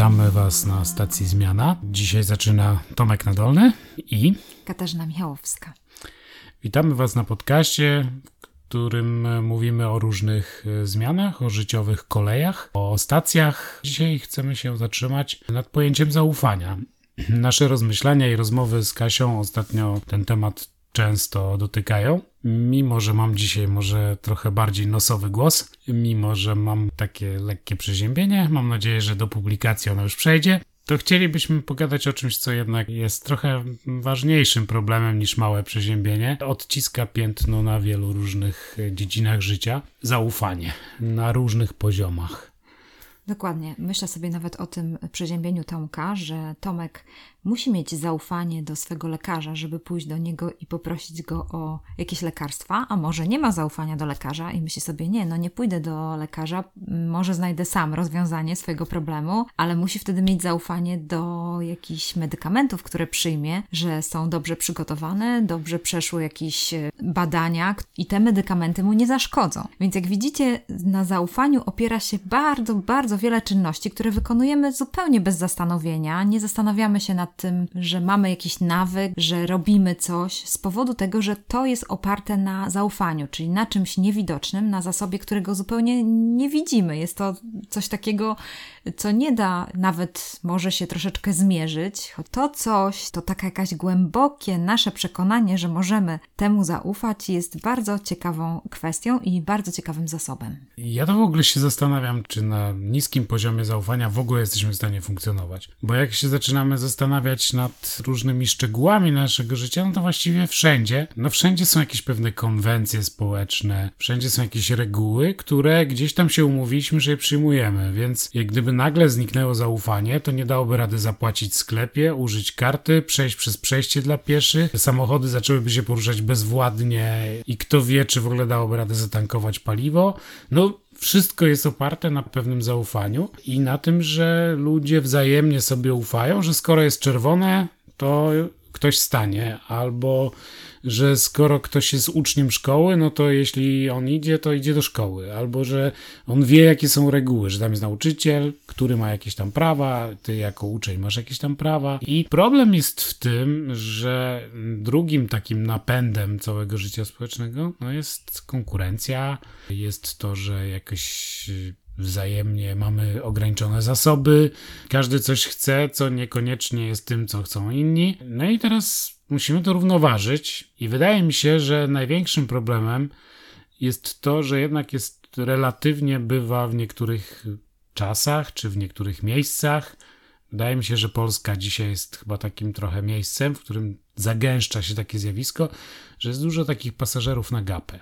Witamy Was na stacji Zmiana. Dzisiaj zaczyna Tomek Nadolny i Katarzyna Michałowska. Witamy Was na podcaście, w którym mówimy o różnych e, zmianach, o życiowych kolejach, o stacjach. Dzisiaj chcemy się zatrzymać nad pojęciem zaufania. Nasze rozmyślania i rozmowy z Kasią ostatnio ten temat często dotykają. Mimo, że mam dzisiaj może trochę bardziej nosowy głos, mimo, że mam takie lekkie przeziębienie, mam nadzieję, że do publikacji ono już przejdzie, to chcielibyśmy pogadać o czymś, co jednak jest trochę ważniejszym problemem niż małe przeziębienie. Odciska piętno na wielu różnych dziedzinach życia. Zaufanie na różnych poziomach. Dokładnie. Myślę sobie nawet o tym przeziębieniu Tomka, że Tomek musi mieć zaufanie do swego lekarza, żeby pójść do niego i poprosić go o jakieś lekarstwa, a może nie ma zaufania do lekarza i myśli sobie, nie, no nie pójdę do lekarza, może znajdę sam rozwiązanie swojego problemu, ale musi wtedy mieć zaufanie do jakichś medykamentów, które przyjmie, że są dobrze przygotowane, dobrze przeszły jakieś e, badania i te medykamenty mu nie zaszkodzą. Więc jak widzicie, na zaufaniu opiera się bardzo, bardzo wiele czynności, które wykonujemy zupełnie bez zastanowienia, nie zastanawiamy się nad tym, że mamy jakiś nawyk, że robimy coś z powodu tego, że to jest oparte na zaufaniu, czyli na czymś niewidocznym, na zasobie, którego zupełnie nie widzimy. Jest to coś takiego, co nie da nawet może się troszeczkę zmierzyć. To coś, to takie jakaś głębokie nasze przekonanie, że możemy temu zaufać, jest bardzo ciekawą kwestią i bardzo ciekawym zasobem. Ja to w ogóle się zastanawiam, czy na niskim poziomie zaufania w ogóle jesteśmy w stanie funkcjonować. Bo jak się zaczynamy zastanawiać nad różnymi szczegółami naszego życia, no to właściwie wszędzie, no wszędzie są jakieś pewne konwencje społeczne, wszędzie są jakieś reguły, które gdzieś tam się umówiliśmy, że je przyjmujemy, więc jak gdyby gdyby nagle zniknęło zaufanie, to nie dałoby rady zapłacić w sklepie, użyć karty, przejść przez przejście dla pieszych, samochody zaczęłyby się poruszać bezwładnie i kto wie, czy w ogóle dałoby radę zatankować paliwo. No, wszystko jest oparte na pewnym zaufaniu i na tym, że ludzie wzajemnie sobie ufają, że skoro jest czerwone, to ktoś stanie, albo że skoro ktoś jest uczniem szkoły, no to jeśli on idzie, to idzie do szkoły, albo że on wie, jakie są reguły, że tam jest nauczyciel, który ma jakieś tam prawa, ty jako uczeń masz jakieś tam prawa. I problem jest w tym, że drugim takim napędem całego życia społecznego no jest konkurencja, jest to, że jakoś wzajemnie mamy ograniczone zasoby, każdy coś chce, co niekoniecznie jest tym, co chcą inni. No i teraz musimy to równoważyć, i wydaje mi się, że największym problemem jest to, że jednak jest relatywnie bywa w niektórych czasach czy w niektórych miejscach. Wydaje mi się, że Polska dzisiaj jest chyba takim trochę miejscem, w którym zagęszcza się takie zjawisko, że jest dużo takich pasażerów na gapę.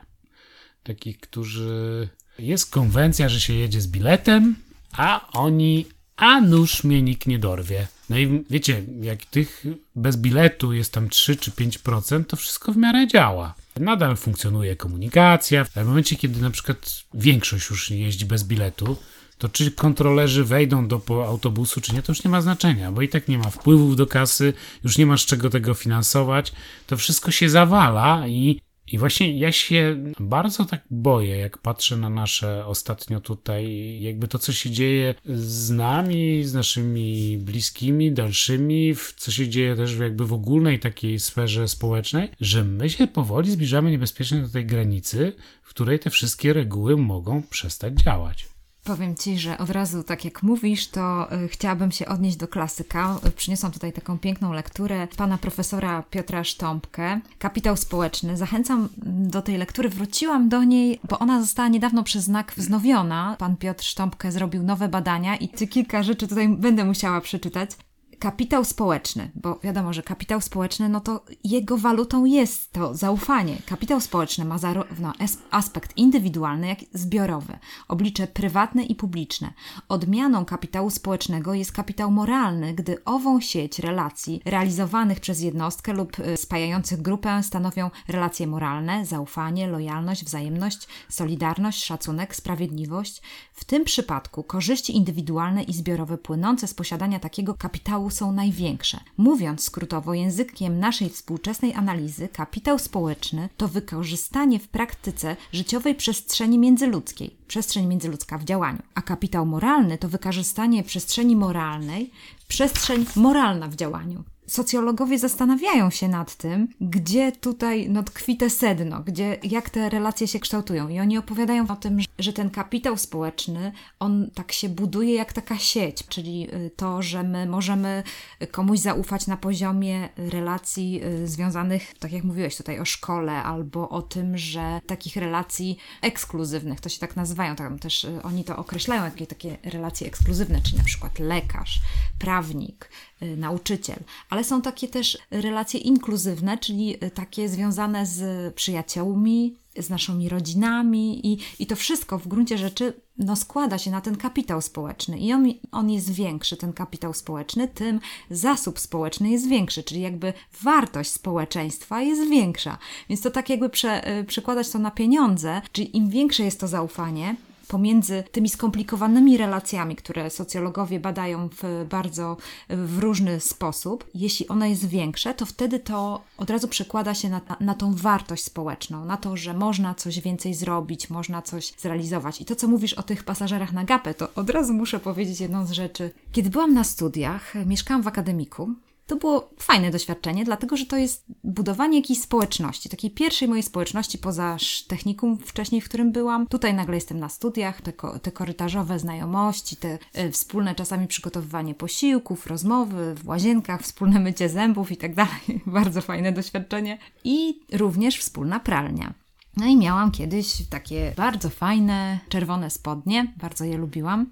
Takich, którzy. Jest konwencja, że się jedzie z biletem, a oni a nóż mnie nikt nie dorwie. No i wiecie, jak tych bez biletu jest tam 3 czy 5%, to wszystko w miarę działa. Nadal funkcjonuje komunikacja. W momencie, kiedy na przykład większość już jeździ bez biletu, to czy kontrolerzy wejdą do autobusu, czy nie, to już nie ma znaczenia, bo i tak nie ma wpływów do kasy, już nie masz czego tego finansować, to wszystko się zawala i i właśnie ja się bardzo tak boję, jak patrzę na nasze ostatnio tutaj, jakby to, co się dzieje z nami, z naszymi bliskimi, dalszymi, co się dzieje też jakby w ogólnej takiej sferze społecznej, że my się powoli zbliżamy niebezpiecznie do tej granicy, w której te wszystkie reguły mogą przestać działać. Powiem Ci, że od razu, tak jak mówisz, to y, chciałabym się odnieść do klasyka. Przyniosłam tutaj taką piękną lekturę pana profesora Piotra Sztąpkę, Kapitał Społeczny. Zachęcam do tej lektury. Wróciłam do niej, bo ona została niedawno przez znak wznowiona. Pan Piotr Sztąpkę zrobił nowe badania i ty kilka rzeczy tutaj będę musiała przeczytać kapitał społeczny, bo wiadomo, że kapitał społeczny, no to jego walutą jest to zaufanie. Kapitał społeczny ma zarówno aspekt indywidualny, jak i zbiorowy, oblicze prywatne i publiczne. Odmianą kapitału społecznego jest kapitał moralny, gdy ową sieć relacji realizowanych przez jednostkę lub y, spajających grupę stanowią relacje moralne, zaufanie, lojalność, wzajemność, solidarność, szacunek, sprawiedliwość. W tym przypadku korzyści indywidualne i zbiorowe płynące z posiadania takiego kapitału są największe. Mówiąc skrótowo językiem naszej współczesnej analizy, kapitał społeczny to wykorzystanie w praktyce życiowej przestrzeni międzyludzkiej, przestrzeń międzyludzka w działaniu, a kapitał moralny to wykorzystanie przestrzeni moralnej, przestrzeń moralna w działaniu socjologowie zastanawiają się nad tym, gdzie tutaj no, tkwi te sedno, gdzie, jak te relacje się kształtują. I oni opowiadają o tym, że ten kapitał społeczny, on tak się buduje jak taka sieć, czyli y, to, że my możemy komuś zaufać na poziomie relacji y, związanych, tak jak mówiłeś tutaj o szkole, albo o tym, że takich relacji ekskluzywnych, to się tak nazywają, tam też y, oni to określają, jakie takie relacje ekskluzywne, czyli na przykład lekarz, prawnik, nauczyciel, ale są takie też relacje inkluzywne, czyli takie związane z przyjaciółmi, z naszymi rodzinami i, i to wszystko w gruncie rzeczy no, składa się na ten kapitał społeczny i on, on jest większy, ten kapitał społeczny, tym zasób społeczny jest większy, czyli jakby wartość społeczeństwa jest większa. Więc to tak jakby prze, przekładać to na pieniądze, czyli im większe jest to zaufanie, pomiędzy tymi skomplikowanymi relacjami, które socjologowie badają w bardzo w różny sposób, jeśli ono jest większe, to wtedy to od razu przekłada się na, na tą wartość społeczną, na to, że można coś więcej zrobić, można coś zrealizować. I to, co mówisz o tych pasażerach na gapę, to od razu muszę powiedzieć jedną z rzeczy. Kiedy byłam na studiach, mieszkałam w akademiku, to było fajne doświadczenie, dlatego że to jest budowanie jakiejś społeczności, takiej pierwszej mojej społeczności poza technikum wcześniej, w którym byłam. Tutaj nagle jestem na studiach, te, te korytarzowe znajomości, te y, wspólne czasami przygotowywanie posiłków, rozmowy w łazienkach, wspólne mycie zębów i tak dalej. Bardzo fajne doświadczenie. I również wspólna pralnia. No i miałam kiedyś takie bardzo fajne czerwone spodnie, bardzo je lubiłam.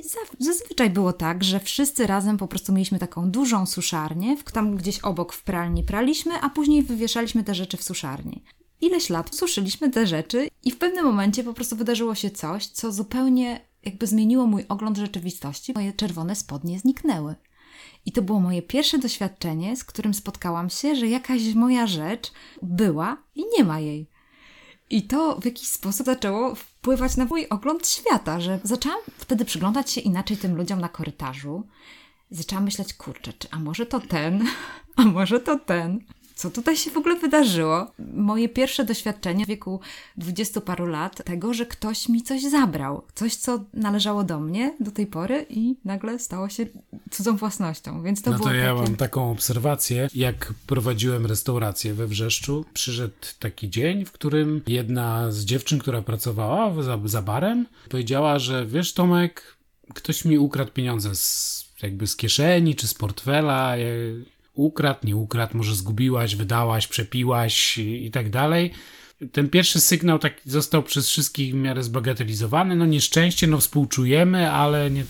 I zazwyczaj było tak, że wszyscy razem po prostu mieliśmy taką dużą suszarnię, tam gdzieś obok w pralni praliśmy, a później wywieszaliśmy te rzeczy w suszarni. Ileś lat suszyliśmy te rzeczy i w pewnym momencie po prostu wydarzyło się coś, co zupełnie jakby zmieniło mój ogląd rzeczywistości. Moje czerwone spodnie zniknęły. I to było moje pierwsze doświadczenie, z którym spotkałam się, że jakaś moja rzecz była i nie ma jej. I to w jakiś sposób zaczęło wpływać na mój ogląd świata, że zaczęłam wtedy przyglądać się inaczej tym ludziom na korytarzu. Zaczęłam myśleć, kurczę, czy a może to ten, a może to ten co tutaj się w ogóle wydarzyło? Moje pierwsze doświadczenie w wieku dwudziestu paru lat tego, że ktoś mi coś zabrał. Coś, co należało do mnie do tej pory i nagle stało się cudzą własnością. Więc to no było to ja takie... mam taką obserwację. Jak prowadziłem restaurację we Wrzeszczu, przyszedł taki dzień, w którym jedna z dziewczyn, która pracowała za, za barem, powiedziała, że wiesz Tomek, ktoś mi ukradł pieniądze z jakby z kieszeni czy z portfela ukradł, nie ukradł, może zgubiłaś, wydałaś, przepiłaś i, tak dalej. Ten pierwszy sygnał taki został przez wszystkich w miarę zbagatelizowany. No nieszczęście, no współczujemy, ale nie...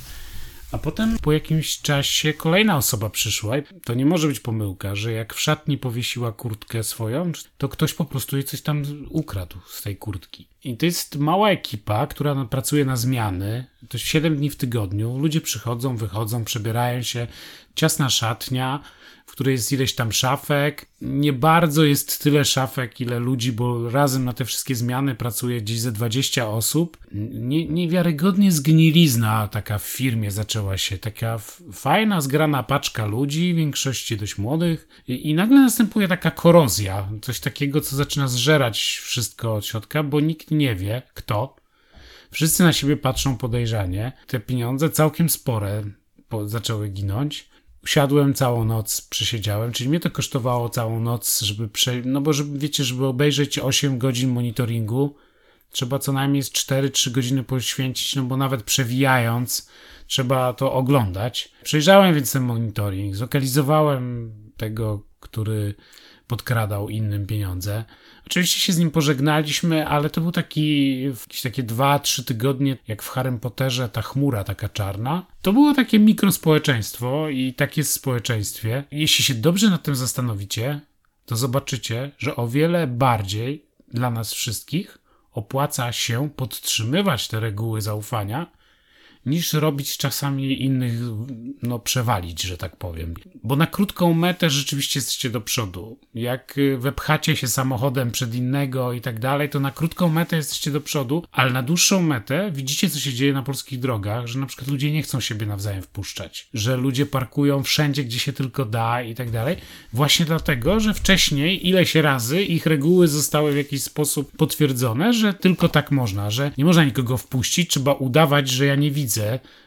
A potem po jakimś czasie kolejna osoba przyszła to nie może być pomyłka, że jak w szatni powiesiła kurtkę swoją, to ktoś po prostu jej coś tam ukradł z tej kurtki. I to jest mała ekipa, która pracuje na zmiany, to 7 dni w tygodniu. Ludzie przychodzą, wychodzą, przebierają się, ciasna szatnia, w której jest ileś tam szafek. Nie bardzo jest tyle szafek, ile ludzi, bo razem na te wszystkie zmiany pracuje gdzieś ze 20 osób. Nie, niewiarygodnie zgnilizna taka w firmie zaczęła się. Taka fajna, zgrana paczka ludzi, w większości dość młodych. I, I nagle następuje taka korozja. Coś takiego, co zaczyna zżerać wszystko od środka, bo nikt nie wie, kto. Wszyscy na siebie patrzą podejrzanie. Te pieniądze całkiem spore zaczęły ginąć. Usiadłem całą noc, przysiedziałem, czyli mnie to kosztowało całą noc, żeby prze... no bo żeby, wiecie, żeby obejrzeć 8 godzin monitoringu, trzeba co najmniej 4-3 godziny poświęcić, no bo nawet przewijając, trzeba to oglądać. Przejrzałem więc ten monitoring, zlokalizowałem tego, który podkradał innym pieniądze. Oczywiście się z nim pożegnaliśmy, ale to był taki, jakieś takie dwa, trzy tygodnie, jak w Harrym Potterze, ta chmura taka czarna. To było takie mikrospołeczeństwo i tak jest w społeczeństwie. Jeśli się dobrze nad tym zastanowicie, to zobaczycie, że o wiele bardziej dla nas wszystkich opłaca się podtrzymywać te reguły zaufania, niż robić czasami innych, no przewalić, że tak powiem. Bo na krótką metę rzeczywiście jesteście do przodu. Jak y, wepchacie się samochodem przed innego i tak dalej, to na krótką metę jesteście do przodu, ale na dłuższą metę widzicie, co się dzieje na polskich drogach, że na przykład ludzie nie chcą siebie nawzajem wpuszczać, że ludzie parkują wszędzie, gdzie się tylko da i tak dalej. Właśnie dlatego, że wcześniej ileś razy ich reguły zostały w jakiś sposób potwierdzone, że tylko tak można, że nie można nikogo wpuścić, trzeba udawać, że ja nie widzę,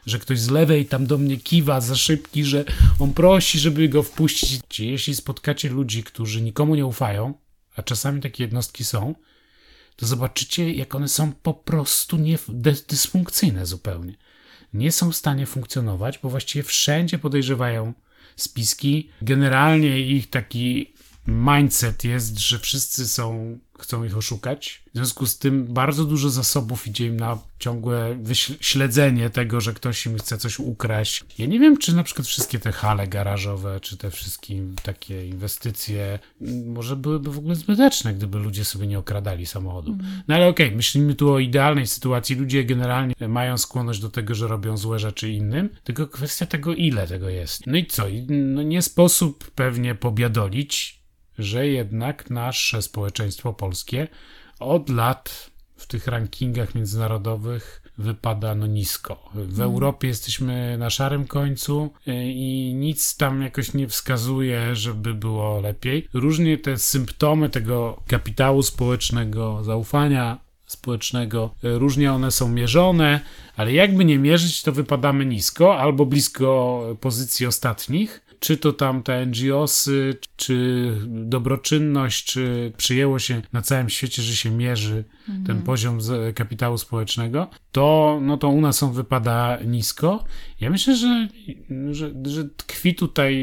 że ktoś z lewej tam do mnie kiwa za szybki, że on prosi, żeby go wpuścić. Jeśli spotkacie ludzi, którzy nikomu nie ufają, a czasami takie jednostki są, to zobaczycie, jak one są po prostu nie, dysfunkcyjne zupełnie. Nie są w stanie funkcjonować, bo właściwie wszędzie podejrzewają spiski. Generalnie ich taki mindset jest, że wszyscy są, chcą ich oszukać. W związku z tym bardzo dużo zasobów idzie im na ciągłe śledzenie tego, że ktoś im chce coś ukraść. Ja nie wiem, czy na przykład wszystkie te hale garażowe, czy te wszystkie takie inwestycje może byłyby w ogóle zbyteczne, gdyby ludzie sobie nie okradali samochodu. Mhm. No ale okej, okay, myślimy tu o idealnej sytuacji. Ludzie generalnie mają skłonność do tego, że robią złe rzeczy innym, tylko kwestia tego, ile tego jest. No i co? No nie sposób pewnie pobiadolić że jednak nasze społeczeństwo polskie od lat w tych rankingach międzynarodowych wypada no nisko. W mm. Europie jesteśmy na szarym końcu y, i nic tam jakoś nie wskazuje, żeby było lepiej. Różnie te symptomy tego kapitału społecznego, zaufania społecznego, y, różnie one są mierzone, ale jakby nie mierzyć, to wypadamy nisko albo blisko pozycji ostatnich czy to tam te NGOsy, czy dobroczynność, czy przyjęło się na całym świecie, że się mierzy mhm. ten poziom kapitału społecznego, to, no to u nas on wypada nisko. Ja myślę, że, że, że tkwi tutaj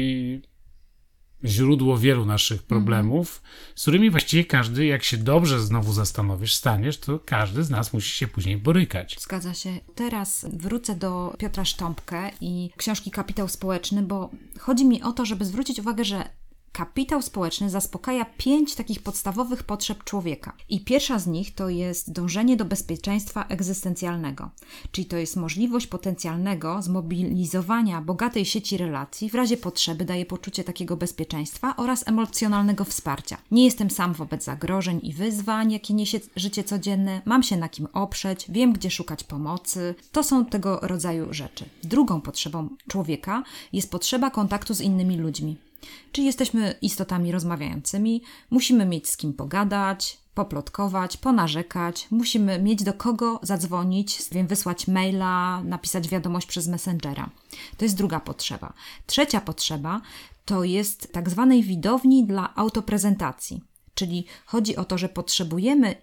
źródło wielu naszych mhm. problemów, z którymi właściwie każdy, jak się dobrze znowu zastanowisz, staniesz, to każdy z nas musi się później borykać. Zgadza się. Teraz wrócę do Piotra Sztąpkę i książki Kapitał Społeczny, bo chodzi mi o to, żeby zwrócić uwagę, że Kapitał społeczny zaspokaja pięć takich podstawowych potrzeb człowieka. I pierwsza z nich to jest dążenie do bezpieczeństwa egzystencjalnego, czyli to jest możliwość potencjalnego zmobilizowania bogatej sieci relacji, w razie potrzeby daje poczucie takiego bezpieczeństwa oraz emocjonalnego wsparcia. Nie jestem sam wobec zagrożeń i wyzwań, jakie niesie życie codzienne, mam się na kim oprzeć, wiem gdzie szukać pomocy. To są tego rodzaju rzeczy. Drugą potrzebą człowieka jest potrzeba kontaktu z innymi ludźmi. Czy jesteśmy istotami rozmawiającymi, musimy mieć z kim pogadać, poplotkować, ponarzekać, musimy mieć do kogo zadzwonić, wiem, wysłać maila, napisać wiadomość przez Messengera. To jest druga potrzeba. Trzecia potrzeba to jest tak zwanej widowni dla autoprezentacji. Czyli chodzi o to, że potrzebujemy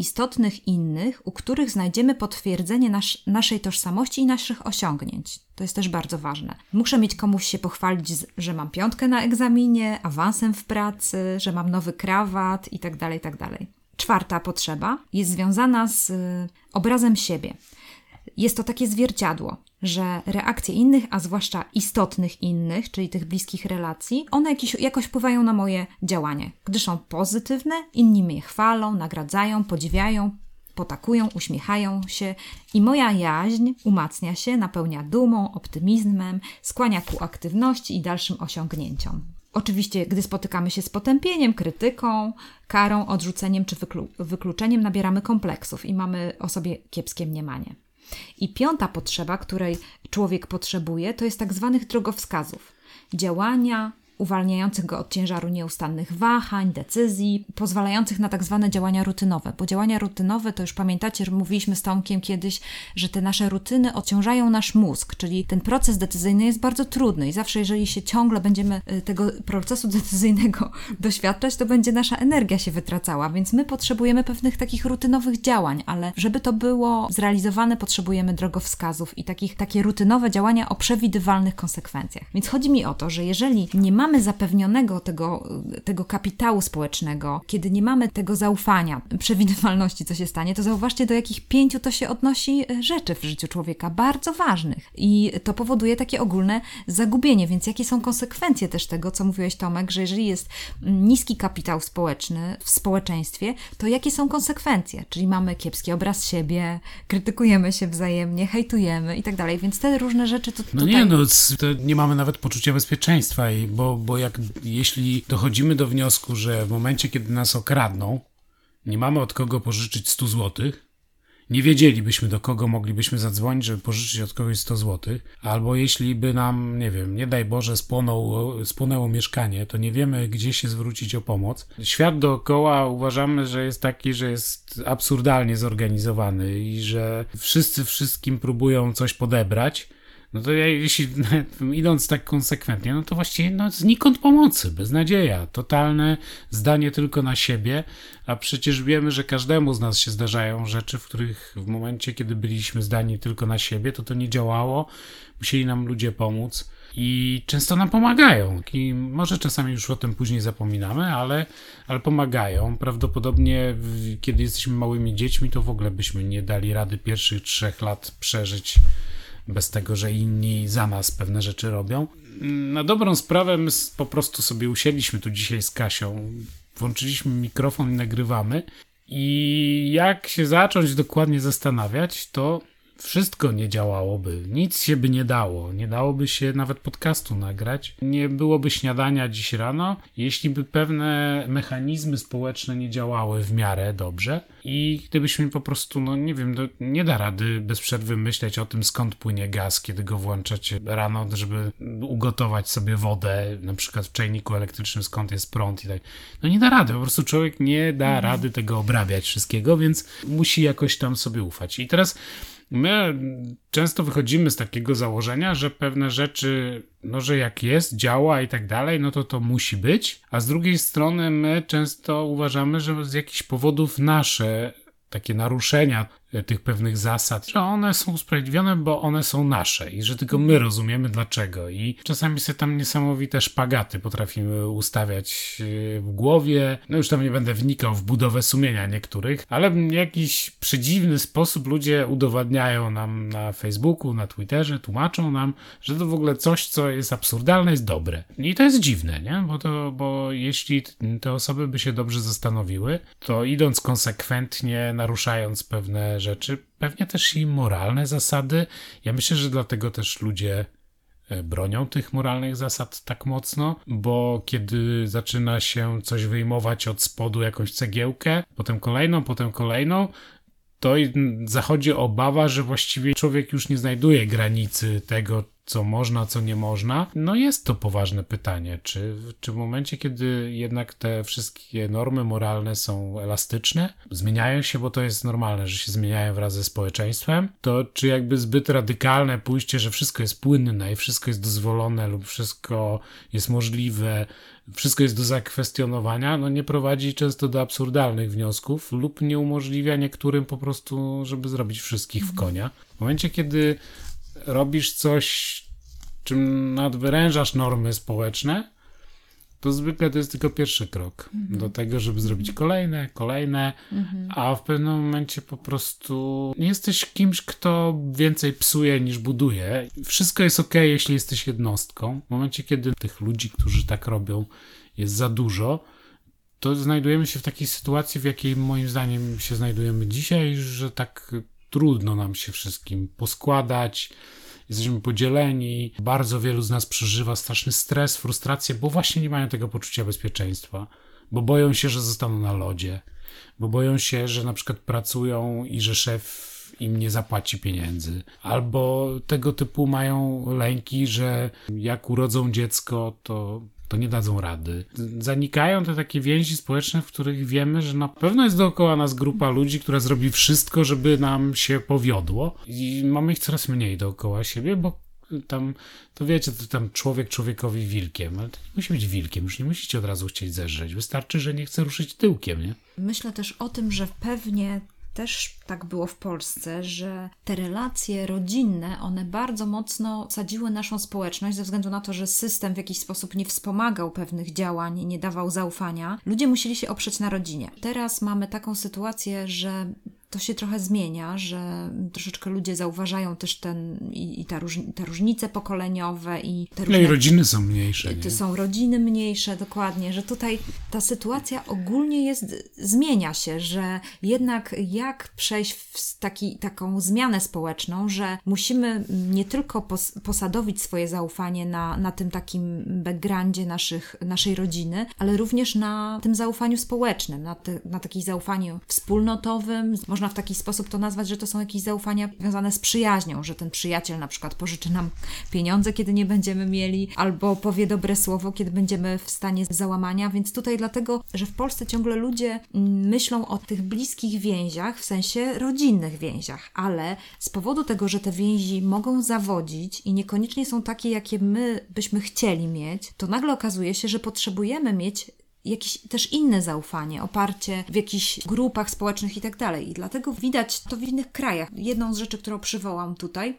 istotnych innych, u których znajdziemy potwierdzenie nasz, naszej tożsamości i naszych osiągnięć. To jest też bardzo ważne. Muszę mieć komuś się pochwalić, że mam piątkę na egzaminie, awansem w pracy, że mam nowy krawat itd. Tak itd. Tak Czwarta potrzeba jest związana z y, obrazem siebie. Jest to takie zwierciadło, że reakcje innych, a zwłaszcza istotnych innych, czyli tych bliskich relacji, one jakiś, jakoś wpływają na moje działanie. Gdy są pozytywne, inni mnie chwalą, nagradzają, podziwiają, potakują, uśmiechają się i moja jaźń umacnia się, napełnia dumą, optymizmem, skłania ku aktywności i dalszym osiągnięciom. Oczywiście, gdy spotykamy się z potępieniem, krytyką, karą, odrzuceniem czy wyklu wykluczeniem, nabieramy kompleksów i mamy o sobie kiepskie mniemanie. I piąta potrzeba, której człowiek potrzebuje, to jest tak zwanych drogowskazów. Działania, uwalniających go od ciężaru nieustannych wahań, decyzji, pozwalających na tak zwane działania rutynowe. Bo działania rutynowe, to już pamiętacie, że mówiliśmy z Tomkiem kiedyś, że te nasze rutyny odciążają nasz mózg, czyli ten proces decyzyjny jest bardzo trudny i zawsze jeżeli się ciągle będziemy y, tego procesu decyzyjnego doświadczać, to będzie nasza energia się wytracała, więc my potrzebujemy pewnych takich rutynowych działań, ale żeby to było zrealizowane, potrzebujemy drogowskazów i takich, takie rutynowe działania o przewidywalnych konsekwencjach. Więc chodzi mi o to, że jeżeli nie mamy mamy zapewnionego tego, tego kapitału społecznego, kiedy nie mamy tego zaufania, przewidywalności, co się stanie, to zauważcie, do jakich pięciu to się odnosi e, rzeczy w życiu człowieka, bardzo ważnych. I to powoduje takie ogólne zagubienie. Więc jakie są konsekwencje też tego, co mówiłeś, Tomek, że jeżeli jest niski kapitał społeczny w społeczeństwie, to jakie są konsekwencje? Czyli mamy kiepski obraz siebie, krytykujemy się wzajemnie, hejtujemy i tak dalej. Więc te różne rzeczy to. No tutaj... nie, no to nie mamy nawet poczucia bezpieczeństwa, i bo, bo jak jeśli dochodzimy do wniosku, że w momencie, kiedy nas okradną, nie mamy od kogo pożyczyć 100 złotych, nie wiedzielibyśmy, do kogo moglibyśmy zadzwonić, żeby pożyczyć od kogoś 100 zł, albo jeśli by nam, nie wiem, nie daj Boże, spłonął, spłonęło mieszkanie, to nie wiemy, gdzie się zwrócić o pomoc. Świat dookoła uważamy, że jest taki, że jest absurdalnie zorganizowany i że wszyscy wszystkim próbują coś podebrać. No to ja, jeśli idąc tak konsekwentnie, no to właściwie no, znikąd pomocy, beznadzieja, totalne zdanie tylko na siebie, a przecież wiemy, że każdemu z nas się zdarzają rzeczy, w których w momencie, kiedy byliśmy zdani tylko na siebie, to to nie działało, musieli nam ludzie pomóc i często nam pomagają. I może czasami już o tym później zapominamy, ale, ale pomagają. Prawdopodobnie, kiedy jesteśmy małymi dziećmi, to w ogóle byśmy nie dali rady pierwszych trzech lat przeżyć bez tego, że inni za nas pewne rzeczy robią. Na dobrą sprawę my po prostu sobie usiedliśmy tu dzisiaj z Kasią, włączyliśmy mikrofon i nagrywamy. I jak się zacząć dokładnie zastanawiać, to wszystko nie działałoby, nic się by nie dało, nie dałoby się nawet podcastu nagrać, nie byłoby śniadania dziś rano, jeśli by pewne mechanizmy społeczne nie działały w miarę dobrze i gdybyśmy po prostu, no nie wiem, nie da rady bez przerwy myśleć o tym, skąd płynie gaz, kiedy go włączacie rano, żeby ugotować sobie wodę, na przykład w czajniku elektrycznym, skąd jest prąd i tak. No nie da rady, po prostu człowiek nie da mhm. rady tego obrabiać wszystkiego, więc musi jakoś tam sobie ufać. I teraz My często wychodzimy z takiego założenia, że pewne rzeczy, no że jak jest, działa i tak dalej, no to to musi być, a z drugiej strony my często uważamy, że z jakichś powodów nasze takie naruszenia tych pewnych zasad, że one są usprawiedliwione, bo one są nasze i że tylko my rozumiemy dlaczego. I czasami sobie tam niesamowite szpagaty potrafimy ustawiać e, w głowie. No już tam nie będę wnikał w budowę sumienia niektórych, ale w jakiś przedziwny sposób ludzie udowadniają nam na Facebooku, na Twitterze, tłumaczą nam, że to w ogóle coś, co jest absurdalne, jest dobre. I to jest dziwne, nie? Bo, to, bo jeśli te osoby by się dobrze zastanowiły, to idąc konsekwentnie, naruszając pewne rzeczy, pewnie też i moralne zasady. Ja myślę, że dlatego też ludzie e, bronią tych moralnych zasad tak mocno, bo kiedy zaczyna się coś wyjmować od spodu, jakąś cegiełkę, potem kolejną, potem kolejną, to zachodzi obawa, że właściwie człowiek już nie znajduje granicy tego, co można, co nie można. No jest to poważne pytanie, czy, czy w momencie, kiedy jednak te wszystkie normy moralne są elastyczne, zmieniają się, bo to jest normalne, że się zmieniają wraz ze społeczeństwem, to czy jakby zbyt radykalne pójście, że wszystko jest płynne i wszystko jest dozwolone lub wszystko jest możliwe, wszystko jest do zakwestionowania, no nie prowadzi często do absurdalnych wniosków lub nie umożliwia niektórym po prostu, żeby zrobić wszystkich w konia. W momencie, kiedy robisz coś, czym nadwyrężasz normy społeczne, to zwykle to jest tylko pierwszy krok mhm. do tego, żeby zrobić kolejne, kolejne, mhm. a w pewnym momencie po prostu nie jesteś kimś, kto więcej psuje niż buduje. Wszystko jest ok, jeśli jesteś jednostką. W momencie, kiedy tych ludzi, którzy tak robią, jest za dużo, to znajdujemy się w takiej sytuacji, w jakiej moim zdaniem się znajdujemy dzisiaj, że tak trudno nam się wszystkim poskładać, jesteśmy podzieleni. Bardzo wielu z nas przeżywa straszny stres, frustrację, bo właśnie nie mają tego poczucia bezpieczeństwa, bo boją się, że zostaną na lodzie, bo boją się, że na przykład pracują i że szef im nie zapłaci pieniędzy. Albo tego typu mają lęki, że jak urodzą dziecko, to to nie dadzą rady. Zanikają te takie więzi społeczne, w których wiemy, że na pewno jest dookoła nas grupa ludzi, która zrobi wszystko, żeby nam się powiodło i mamy ich coraz mniej dookoła siebie, bo tam, to wiecie, to tam człowiek człowiekowi wilkiem, ale to nie musi być wilkiem, już nie musicie od razu chcieć zeżreć. Wystarczy, że nie chce ruszyć tyłkiem, nie? Myślę też o tym, że pewnie też tak było w Polsce, że te relacje rodzinne, one bardzo mocno sadziły naszą społeczność ze względu na to, że system w jakiś sposób nie wspomagał pewnych działań, nie dawał zaufania. Ludzie musieli się oprzeć na rodzinie. Teraz mamy taką sytuację, że to się trochę zmienia, że troszeczkę ludzie zauważają też ten i, i ta róż, te różnice pokoleniowe i te No różne, i rodziny są mniejsze. to Nie? są rodziny mniejsze, dokładnie, że tutaj ta sytuacja ogólnie jest, zmienia się, że jednak jak przejść w taki, taką zmianę społeczną, że musimy nie tylko pos, posadowić swoje zaufanie na, na tym takim backgroundzie naszych, naszej rodziny, ale również na tym zaufaniu społecznym, na, te, na takim zaufaniu wspólnotowym. Można w taki sposób to nazwać, że to są jakieś zaufania związane z przyjaźnią, że ten przyjaciel na przykład pożyczy nam pieniądze, kiedy nie będziemy mieli, albo powie dobre słowo, kiedy będziemy w stanie załamania. Więc tutaj dlatego, że w Polsce ciągle ludzie mm, myślą o tych bliskich więziach, w sensie rodzinnych więziach, ale z powodu tego, że te więzi mogą zawodzić i niekoniecznie są takie, jakie my byśmy chcieli mieć, to nagle okazuje się, że potrzebujemy mieć jakieś też inne zaufanie, oparcie w jakichś grupach społecznych i tak dalej. I dlatego widać to w innych krajach. Jedną z rzeczy, którą przywołam tutaj,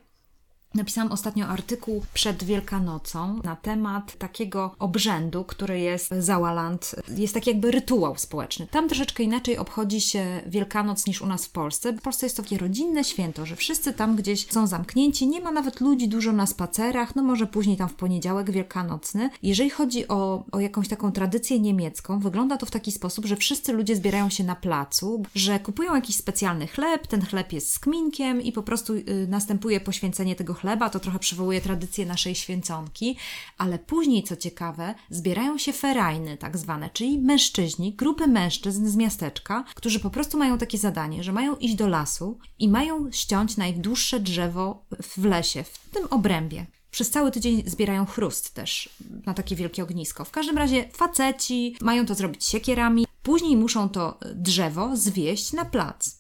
Napisałam ostatnio artykuł przed Wielkanocą na temat takiego obrzędu, który jest Załaland. Jest taki jakby rytuał społeczny. Tam troszeczkę inaczej obchodzi się Wielkanoc niż u nas w Polsce. W Polsce jest to takie rodzinne święto, że wszyscy tam gdzieś są zamknięci, nie ma nawet ludzi dużo na spacerach, no może później tam w poniedziałek wielkanocny. Jeżeli chodzi o, o jakąś taką tradycję niemiecką, wygląda to w taki sposób, że wszyscy ludzie zbierają się na placu, że kupują jakiś specjalny chleb, ten chleb jest z kminkiem i po prostu y, następuje poświęcenie tego chleba, to trochę przywołuje tradycję naszej święconki, ale później, co ciekawe, zbierają się ferajny tak zwane, czyli mężczyźni, grupy mężczyzn z miasteczka, którzy po prostu mają takie zadanie, że mają iść do lasu i mają ściąć najdłuższe drzewo w lesie, w tym obrębie. Przez cały tydzień zbierają chrust też na takie wielkie ognisko. W każdym razie faceci mają to zrobić siekierami, później muszą to drzewo zwieść na plac.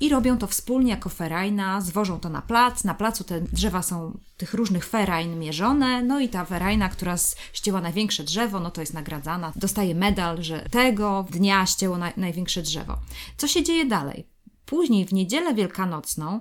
I robią to wspólnie jako ferajna, zwożą to na plac. Na placu te drzewa są tych różnych ferajn mierzone, no i ta ferajna, która ścięła największe drzewo, no to jest nagradzana. Dostaje medal, że tego dnia ścięło na, największe drzewo. Co się dzieje dalej? Później w niedzielę wielkanocną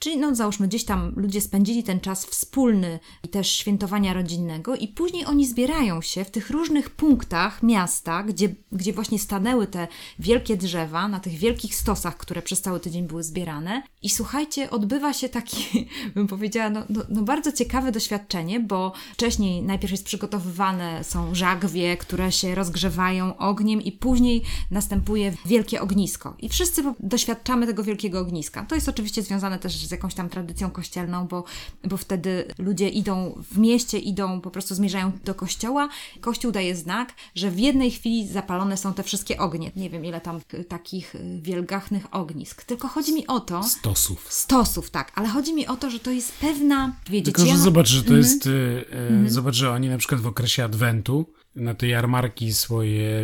Czyli, no, załóżmy, gdzieś tam ludzie spędzili ten czas wspólny i też świętowania rodzinnego, i później oni zbierają się w tych różnych punktach miasta, gdzie, gdzie właśnie stanęły te wielkie drzewa, na tych wielkich stosach, które przez cały tydzień były zbierane. I słuchajcie, odbywa się taki, bym powiedziała, no, no, no bardzo ciekawe doświadczenie, bo wcześniej najpierw jest przygotowywane, są żagwie, które się rozgrzewają ogniem, i później następuje wielkie ognisko. I wszyscy doświadczamy tego wielkiego ogniska. To jest oczywiście związane też z jakąś tam tradycją kościelną, bo, bo wtedy ludzie idą w mieście, idą, po prostu zmierzają do kościoła. Kościół daje znak, że w jednej chwili zapalone są te wszystkie ognie. Nie wiem, ile tam takich wielgachnych ognisk. Tylko chodzi mi o to... Stosów. Stosów, tak. Ale chodzi mi o to, że to jest pewna... Tylko, że ja... zobacz, że to Mhm. jest... y, y, Zobacz, że oni na przykład w okresie Adwentu na te jarmarki swoje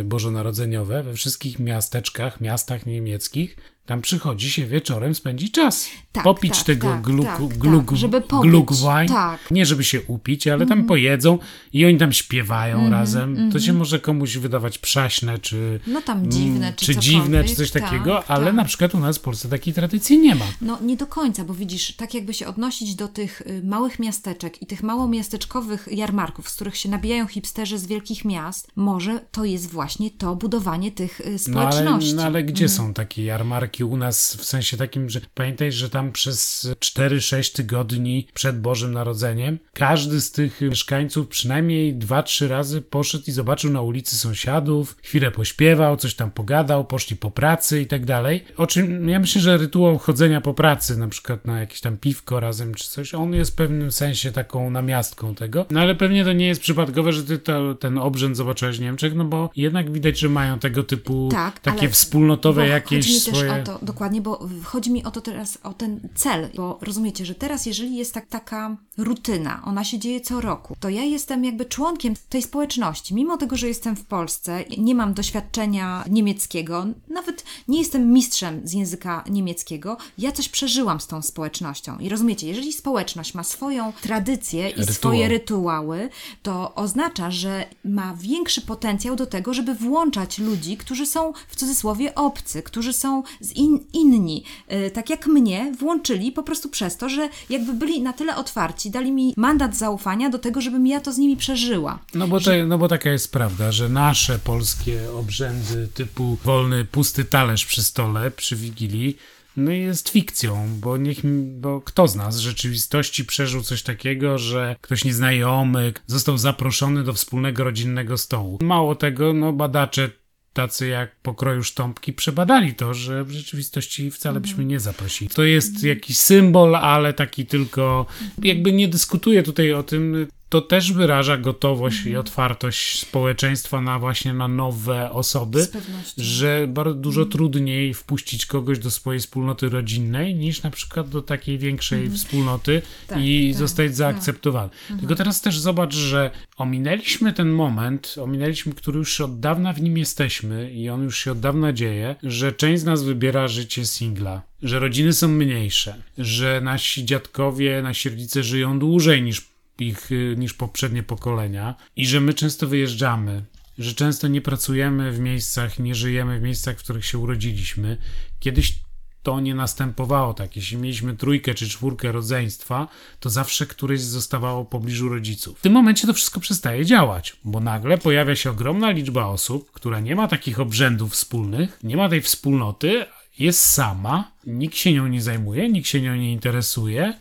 y, bożonarodzeniowe we wszystkich miasteczkach, miastach niemieckich, tam przychodzi się wieczorem spędzić czas. Tak, Popić tak, tego tak, gluk, tak, gluk, tak, żeby popić, glukwein. tak. Nie żeby się upić, ale tam pojedzą i oni tam śpiewają razem. To się może komuś wydawać przaśne, czy, No tam dziwne, mm, czy czy dziwne, czy coś tak, takiego, ale na przykład u nas w Polsce takiej tradycji nie ma. No nie do końca, bo widzisz, tak jakby się odnosić do tych y, małych miasteczek i tych małomiasteczkowych jarmarków, z których się nabijają hipsterzy z wielkich miast, może to jest właśnie to budowanie tych y, No ale, społeczności. no ale gdzie są takie jarmarki u nas w sensie takim, że pamiętaj, że tam przez 4-6 tygodni przed Bożym Narodzeniem każdy z tych mieszkańców przynajmniej 2-3 razy poszedł i zobaczył na ulicy sąsiadów, chwilę pośpiewał, coś tam pogadał, poszli po pracy i tak dalej. O czym ja myślę, że rytuał chodzenia po pracy, na przykład na jakieś tam piwko razem czy coś, on jest w pewnym sensie taką namiastką tego. No ale pewnie to nie jest przypadkowe, że ty to, ten obrzęd zobaczyłeś w Niemczech, no bo jednak widać, że mają tego typu Tak, takie wspólnotowe jakieś swoje... to, dokładnie, bo chodzi mi o to teraz, o ten cel, bo rozumiecie, że teraz jeżeli jest tak, taka rutyna, ona się dzieje co roku, to ja jestem jakby członkiem tej społeczności. Mimo tego, że jestem w Polsce, nie mam doświadczenia niemieckiego, nawet nie jestem mistrzem z języka niemieckiego, ja coś przeżyłam z tą społecznością. I rozumiecie, jeżeli społeczność ma swoją tradycję i Rytuał. swoje rytuały, to oznacza, że ma większy potencjał do tego, żeby włączać ludzi, którzy są w cudzysłowie obcy, którzy są z in, inni, y, tak jak mnie, włączyli po prostu przez to, że jakby byli na tyle otwarci, dali mi mandat zaufania do tego, żebym ja to z nimi przeżyła. No bo, to, no bo taka jest prawda, że nasze polskie obrzędy typu wolny, pusty talerz przy stole, przy Wigilii, no jest fikcją, bo niech, bo kto z nas w rzeczywistości przeżył coś takiego, że ktoś nieznajomy został zaproszony do wspólnego rodzinnego stołu. Mało tego, no badacze tacy jak pokroju sztąpki przebadali to, że w rzeczywistości wcale byśmy nie zaprosili. To jest jakiś symbol, ale taki tylko, jakby nie dyskutuję tutaj o tym, to też wyraża gotowość i mhm. otwartość społeczeństwa na właśnie na nowe osoby, że bardzo dużo mhm. trudniej wpuścić kogoś do swojej wspólnoty rodzinnej niż na przykład do takiej większej mhm. wspólnoty tak, i tak, zostać tak. zaakceptowany. Tylko teraz też zobacz, że ominęliśmy ten moment, ominęliśmy, który już od dawna w nim jesteśmy i on już się od dawna dzieje, że część z nas wybiera życie singla że rodziny są mniejsze, że nasi dziadkowie, nasi rodzice żyją dłużej niż ich y, niż poprzednie pokolenia i że my często wyjeżdżamy, że często nie pracujemy w miejscach, nie żyjemy w miejscach, w których się urodziliśmy. Kiedyś to nie następowało tak. Jeśli mieliśmy trójkę czy czwórkę rodzeństwa, to zawsze któreś zostawało w pobliżu rodziców. W tym momencie to wszystko przestaje działać, bo nagle pojawia się ogromna liczba osób, która nie ma takich obrzędów wspólnych, nie ma tej wspólnoty, jest sama, nikt się nią nie zajmuje, nikt się nią nie interesuje,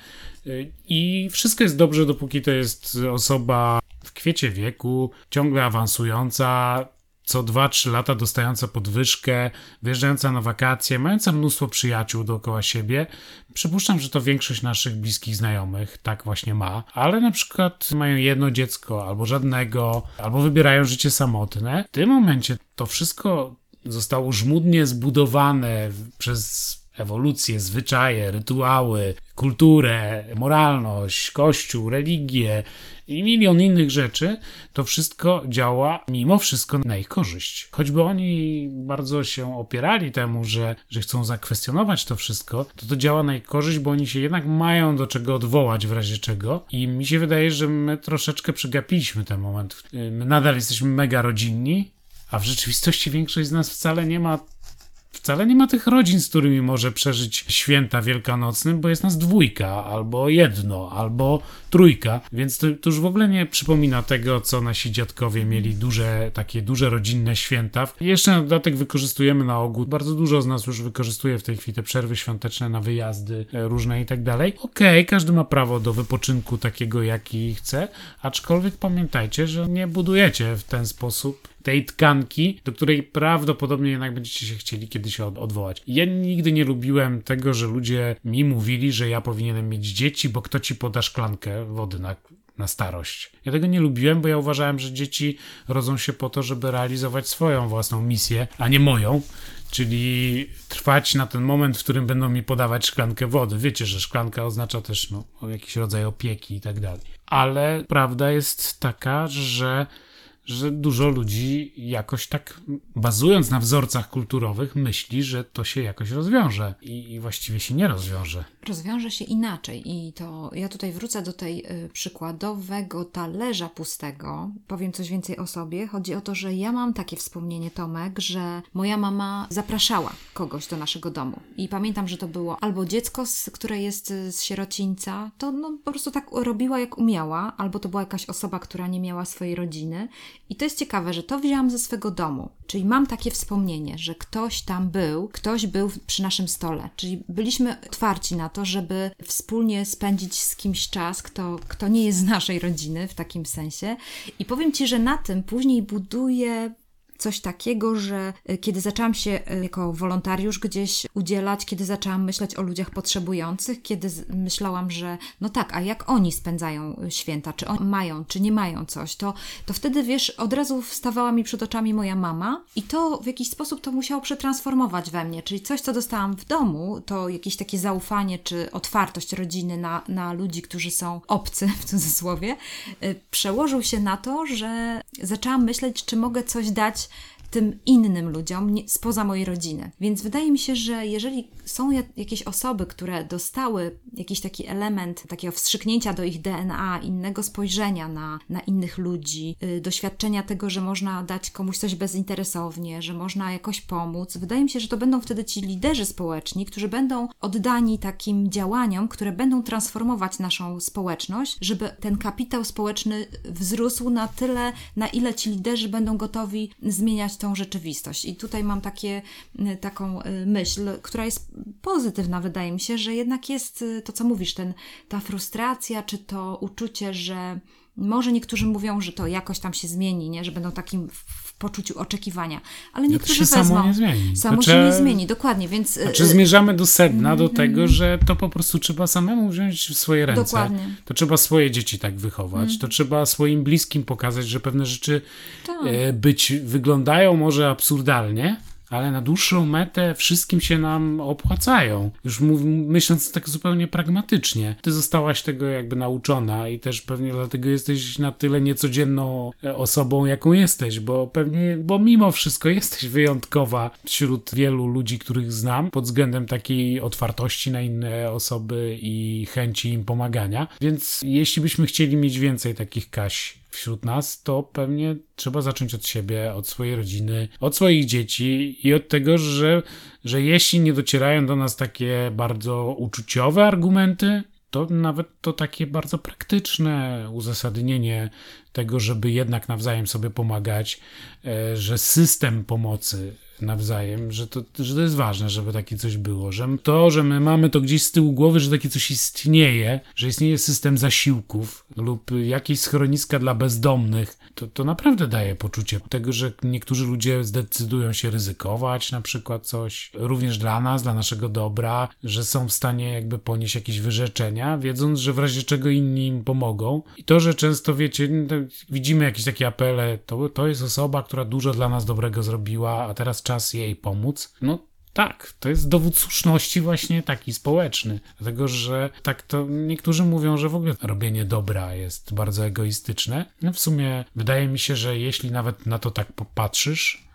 i wszystko jest dobrze, dopóki to jest osoba w kwiecie wieku, ciągle awansująca, co 2-3 lata dostająca podwyżkę, wyjeżdżająca na wakacje, mająca mnóstwo przyjaciół dookoła siebie. Przypuszczam, że to większość naszych bliskich znajomych tak właśnie ma, ale na przykład mają jedno dziecko albo żadnego, albo wybierają życie samotne. W tym momencie to wszystko zostało żmudnie zbudowane przez ewolucję, zwyczaje, rytuały, kulturę, moralność, kościół, religię i milion innych rzeczy, to wszystko działa mimo wszystko na ich korzyść. Choćby oni bardzo się opierali temu, że, że chcą zakwestionować to wszystko, to to działa na ich korzyść, bo oni się jednak mają do czego odwołać w razie czego i mi się wydaje, że my troszeczkę przegapiliśmy ten moment. My nadal jesteśmy mega rodzinni, a w rzeczywistości większość z nas wcale nie ma wcale nie ma tych rodzin, z którymi może przeżyć święta wielkanocnym, bo jest nas dwójka, albo jedno, albo trójka, więc to, to, już w ogóle nie przypomina tego, co nasi dziadkowie mieli duże, takie duże rodzinne święta. Jeszcze na dodatek wykorzystujemy na ogół, bardzo dużo z nas już wykorzystuje w tej chwili te przerwy świąteczne na wyjazdy e, różne i tak dalej. Okej, każdy ma prawo do wypoczynku takiego, jaki chce, aczkolwiek pamiętajcie, że nie budujecie w ten sposób tej tkanki, do której prawdopodobnie jednak będziecie się chcieli kiedyś odwołać. Ja nigdy nie lubiłem tego, że ludzie mi mówili, że ja powinienem mieć dzieci, bo kto ci poda szklankę wody na, na starość. Ja tego nie lubiłem, bo ja uważałem, że dzieci rodzą się po to, żeby realizować swoją własną misję, a nie moją. Czyli trwać na ten moment, w którym będą mi podawać szklankę wody. Wiecie, że szklanka oznacza też no, jakiś rodzaj opieki i tak dalej. Ale prawda jest taka, że że dużo ludzi jakoś tak, bazując na wzorcach kulturowych, myśli, że to się jakoś rozwiąże i, i właściwie się nie rozwiąże. Rozwiąże się inaczej i to ja tutaj wrócę do tej y, przykładowego talerza pustego. Powiem coś więcej o sobie. Chodzi o to, że ja mam takie wspomnienie, Tomek, że moja mama zapraszała kogoś do naszego domu i pamiętam, że to było albo dziecko, które jest y, z sierocińca, to no, po prostu tak robiła jak umiała, albo to była jakaś osoba, która nie miała swojej rodziny i to jest ciekawe, że to wzięłam ze swego domu. Czyli mam takie wspomnienie, że ktoś tam był, ktoś był przy naszym stole. Czyli byliśmy otwarci na to, żeby wspólnie spędzić z kimś czas, kto, kto nie jest z naszej rodziny w takim sensie. I powiem Ci, że na tym później buduję coś takiego, że e, kiedy zaczęłam się e, jako wolontariusz gdzieś udzielać, kiedy zaczęłam myśleć o ludziach potrzebujących, kiedy myślałam, że no tak, a jak oni spędzają e, święta, czy oni mają, czy nie mają coś, to, to wtedy wiesz, od razu wstawała mi przed oczami moja mama i to w jakiś sposób to musiało przetransformować we mnie, czyli coś, co dostałam w domu, to jakieś takie zaufanie, czy otwartość rodziny na, na ludzi, którzy są obcy, w cudzysłowie, przełożył się na to, że zaczęłam myśleć, czy mogę coś dać tym innym ludziom nie, spoza mojej rodziny. Więc wydaje mi się, że jeżeli są jakieś osoby, które dostały jakiś taki element takiego wstrzyknięcia do ich DNA, innego spojrzenia na, na innych ludzi, yy, doświadczenia tego, że można dać komuś coś bezinteresownie, że można jakoś pomóc, wydaje mi się, że to będą wtedy ci liderzy społeczni, którzy będą oddani takim działaniom, które będą transformować naszą społeczność, żeby ten kapitał społeczny wzrósł na tyle, na ile ci liderzy będą gotowi zmieniać tą rzeczywistość. I tutaj mam takie, y, taką y, myśl, która jest pozytywna, wydaje mi się, że jednak jest y, to, co mówisz, ten, ta frustracja, czy to uczucie, że może niektórzy mówią, że to jakoś tam się zmieni, nie? że będą takim poczuciu oczekiwania, ale niektórzy to się wezmą. Samo nie zmieni. Samo to się nie zmieni, dokładnie, więc... Znaczy zmierzamy do sedna, do tego, że to po prostu trzeba samemu wziąć w swoje ręce. Dokładnie. To trzeba swoje dzieci tak wychować, to trzeba swoim bliskim pokazać, że pewne rzeczy Tak. e, być wyglądają może absurdalnie, ale na dłuższą metę wszystkim się nam opłacają. Już mów, myśląc tak zupełnie pragmatycznie. Ty zostałaś tego jakby nauczona i też pewnie dlatego jesteś na tyle niecodzienną e, osobą, jaką jesteś, bo pewnie, bo mimo wszystko jesteś wyjątkowa wśród wielu ludzi, których znam, pod względem takiej otwartości na inne osoby i chęci im pomagania. Więc jeśli byśmy chcieli mieć więcej takich Kaś wśród nas, to pewnie trzeba zacząć od siebie, od swojej rodziny, od swoich dzieci i od tego, że, że jeśli nie docierają do nas takie bardzo uczuciowe argumenty, to nawet to takie bardzo praktyczne uzasadnienie tego, żeby jednak nawzajem sobie pomagać, e, że system pomocy nawzajem, że to, że to jest ważne, żeby takie coś było, że to, że my mamy to gdzieś z tyłu głowy, że takie coś istnieje, że istnieje system zasiłków lub jakieś schroniska dla bezdomnych, to, to naprawdę daje poczucie tego, że niektórzy ludzie zdecydują się ryzykować na przykład coś, również dla nas, dla naszego dobra, że są w stanie jakby ponieść jakieś wyrzeczenia, wiedząc, że w razie czego inni im pomogą. I to, że często wiecie, widzimy jakieś takie apele, to, to jest osoba, która dużo dla nas dobrego zrobiła, a teraz czas jej pomóc. No tak, to jest dowód słuszności właśnie taki społeczny. Dlatego, że tak to niektórzy mówią, że w ogóle robienie dobra jest bardzo egoistyczne. No w sumie wydaje mi się, że jeśli nawet na to tak popatrzysz,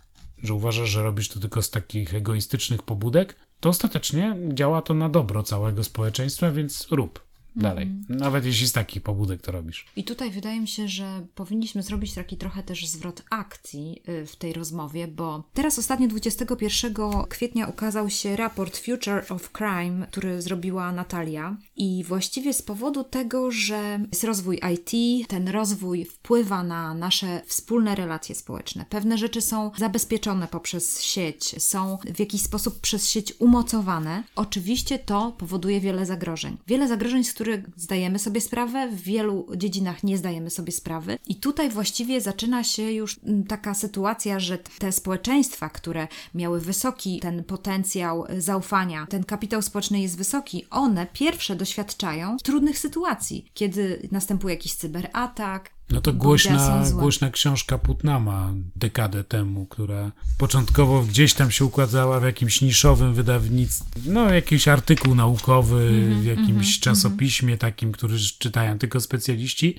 że uważasz, że robisz to tylko z takich egoistycznych pobudek, to ostatecznie działa to na dobro całego społeczeństwa, więc rób dalej. Nawet jeśli z takich pobudek to robisz. I tutaj wydaje mi się, że powinniśmy zrobić taki trochę też zwrot akcji y, w tej rozmowie, bo teraz ostatnio 21 kwietnia ukazał się raport Future of Crime, który zrobiła Natalia. I właściwie z powodu tego, że jest rozwój IT, ten rozwój wpływa na nasze wspólne relacje społeczne. Pewne rzeczy są zabezpieczone poprzez sieć, są w jakiś sposób przez sieć umocowane. Oczywiście to powoduje wiele zagrożeń. Wiele zagrożeń, z których zdajemy sobie sprawę, w wielu dziedzinach nie zdajemy sobie sprawy. I tutaj właściwie zaczyna się już mm, taka sytuacja, że te społeczeństwa, które miały wysoki ten potencjał zaufania, ten kapitał społeczny jest wysoki, one pierwsze doświadczają trudnych sytuacji, kiedy następuje jakiś cyberatak, no to głośna, głośna książka Putnama dekadę temu, która początkowo gdzieś tam się układała w jakimś niszowym wydawnictwie, no jakiś artykuł naukowy mm -hmm, w jakimś mm -hmm, czasopiśmie takim, który czytają tylko specjaliści.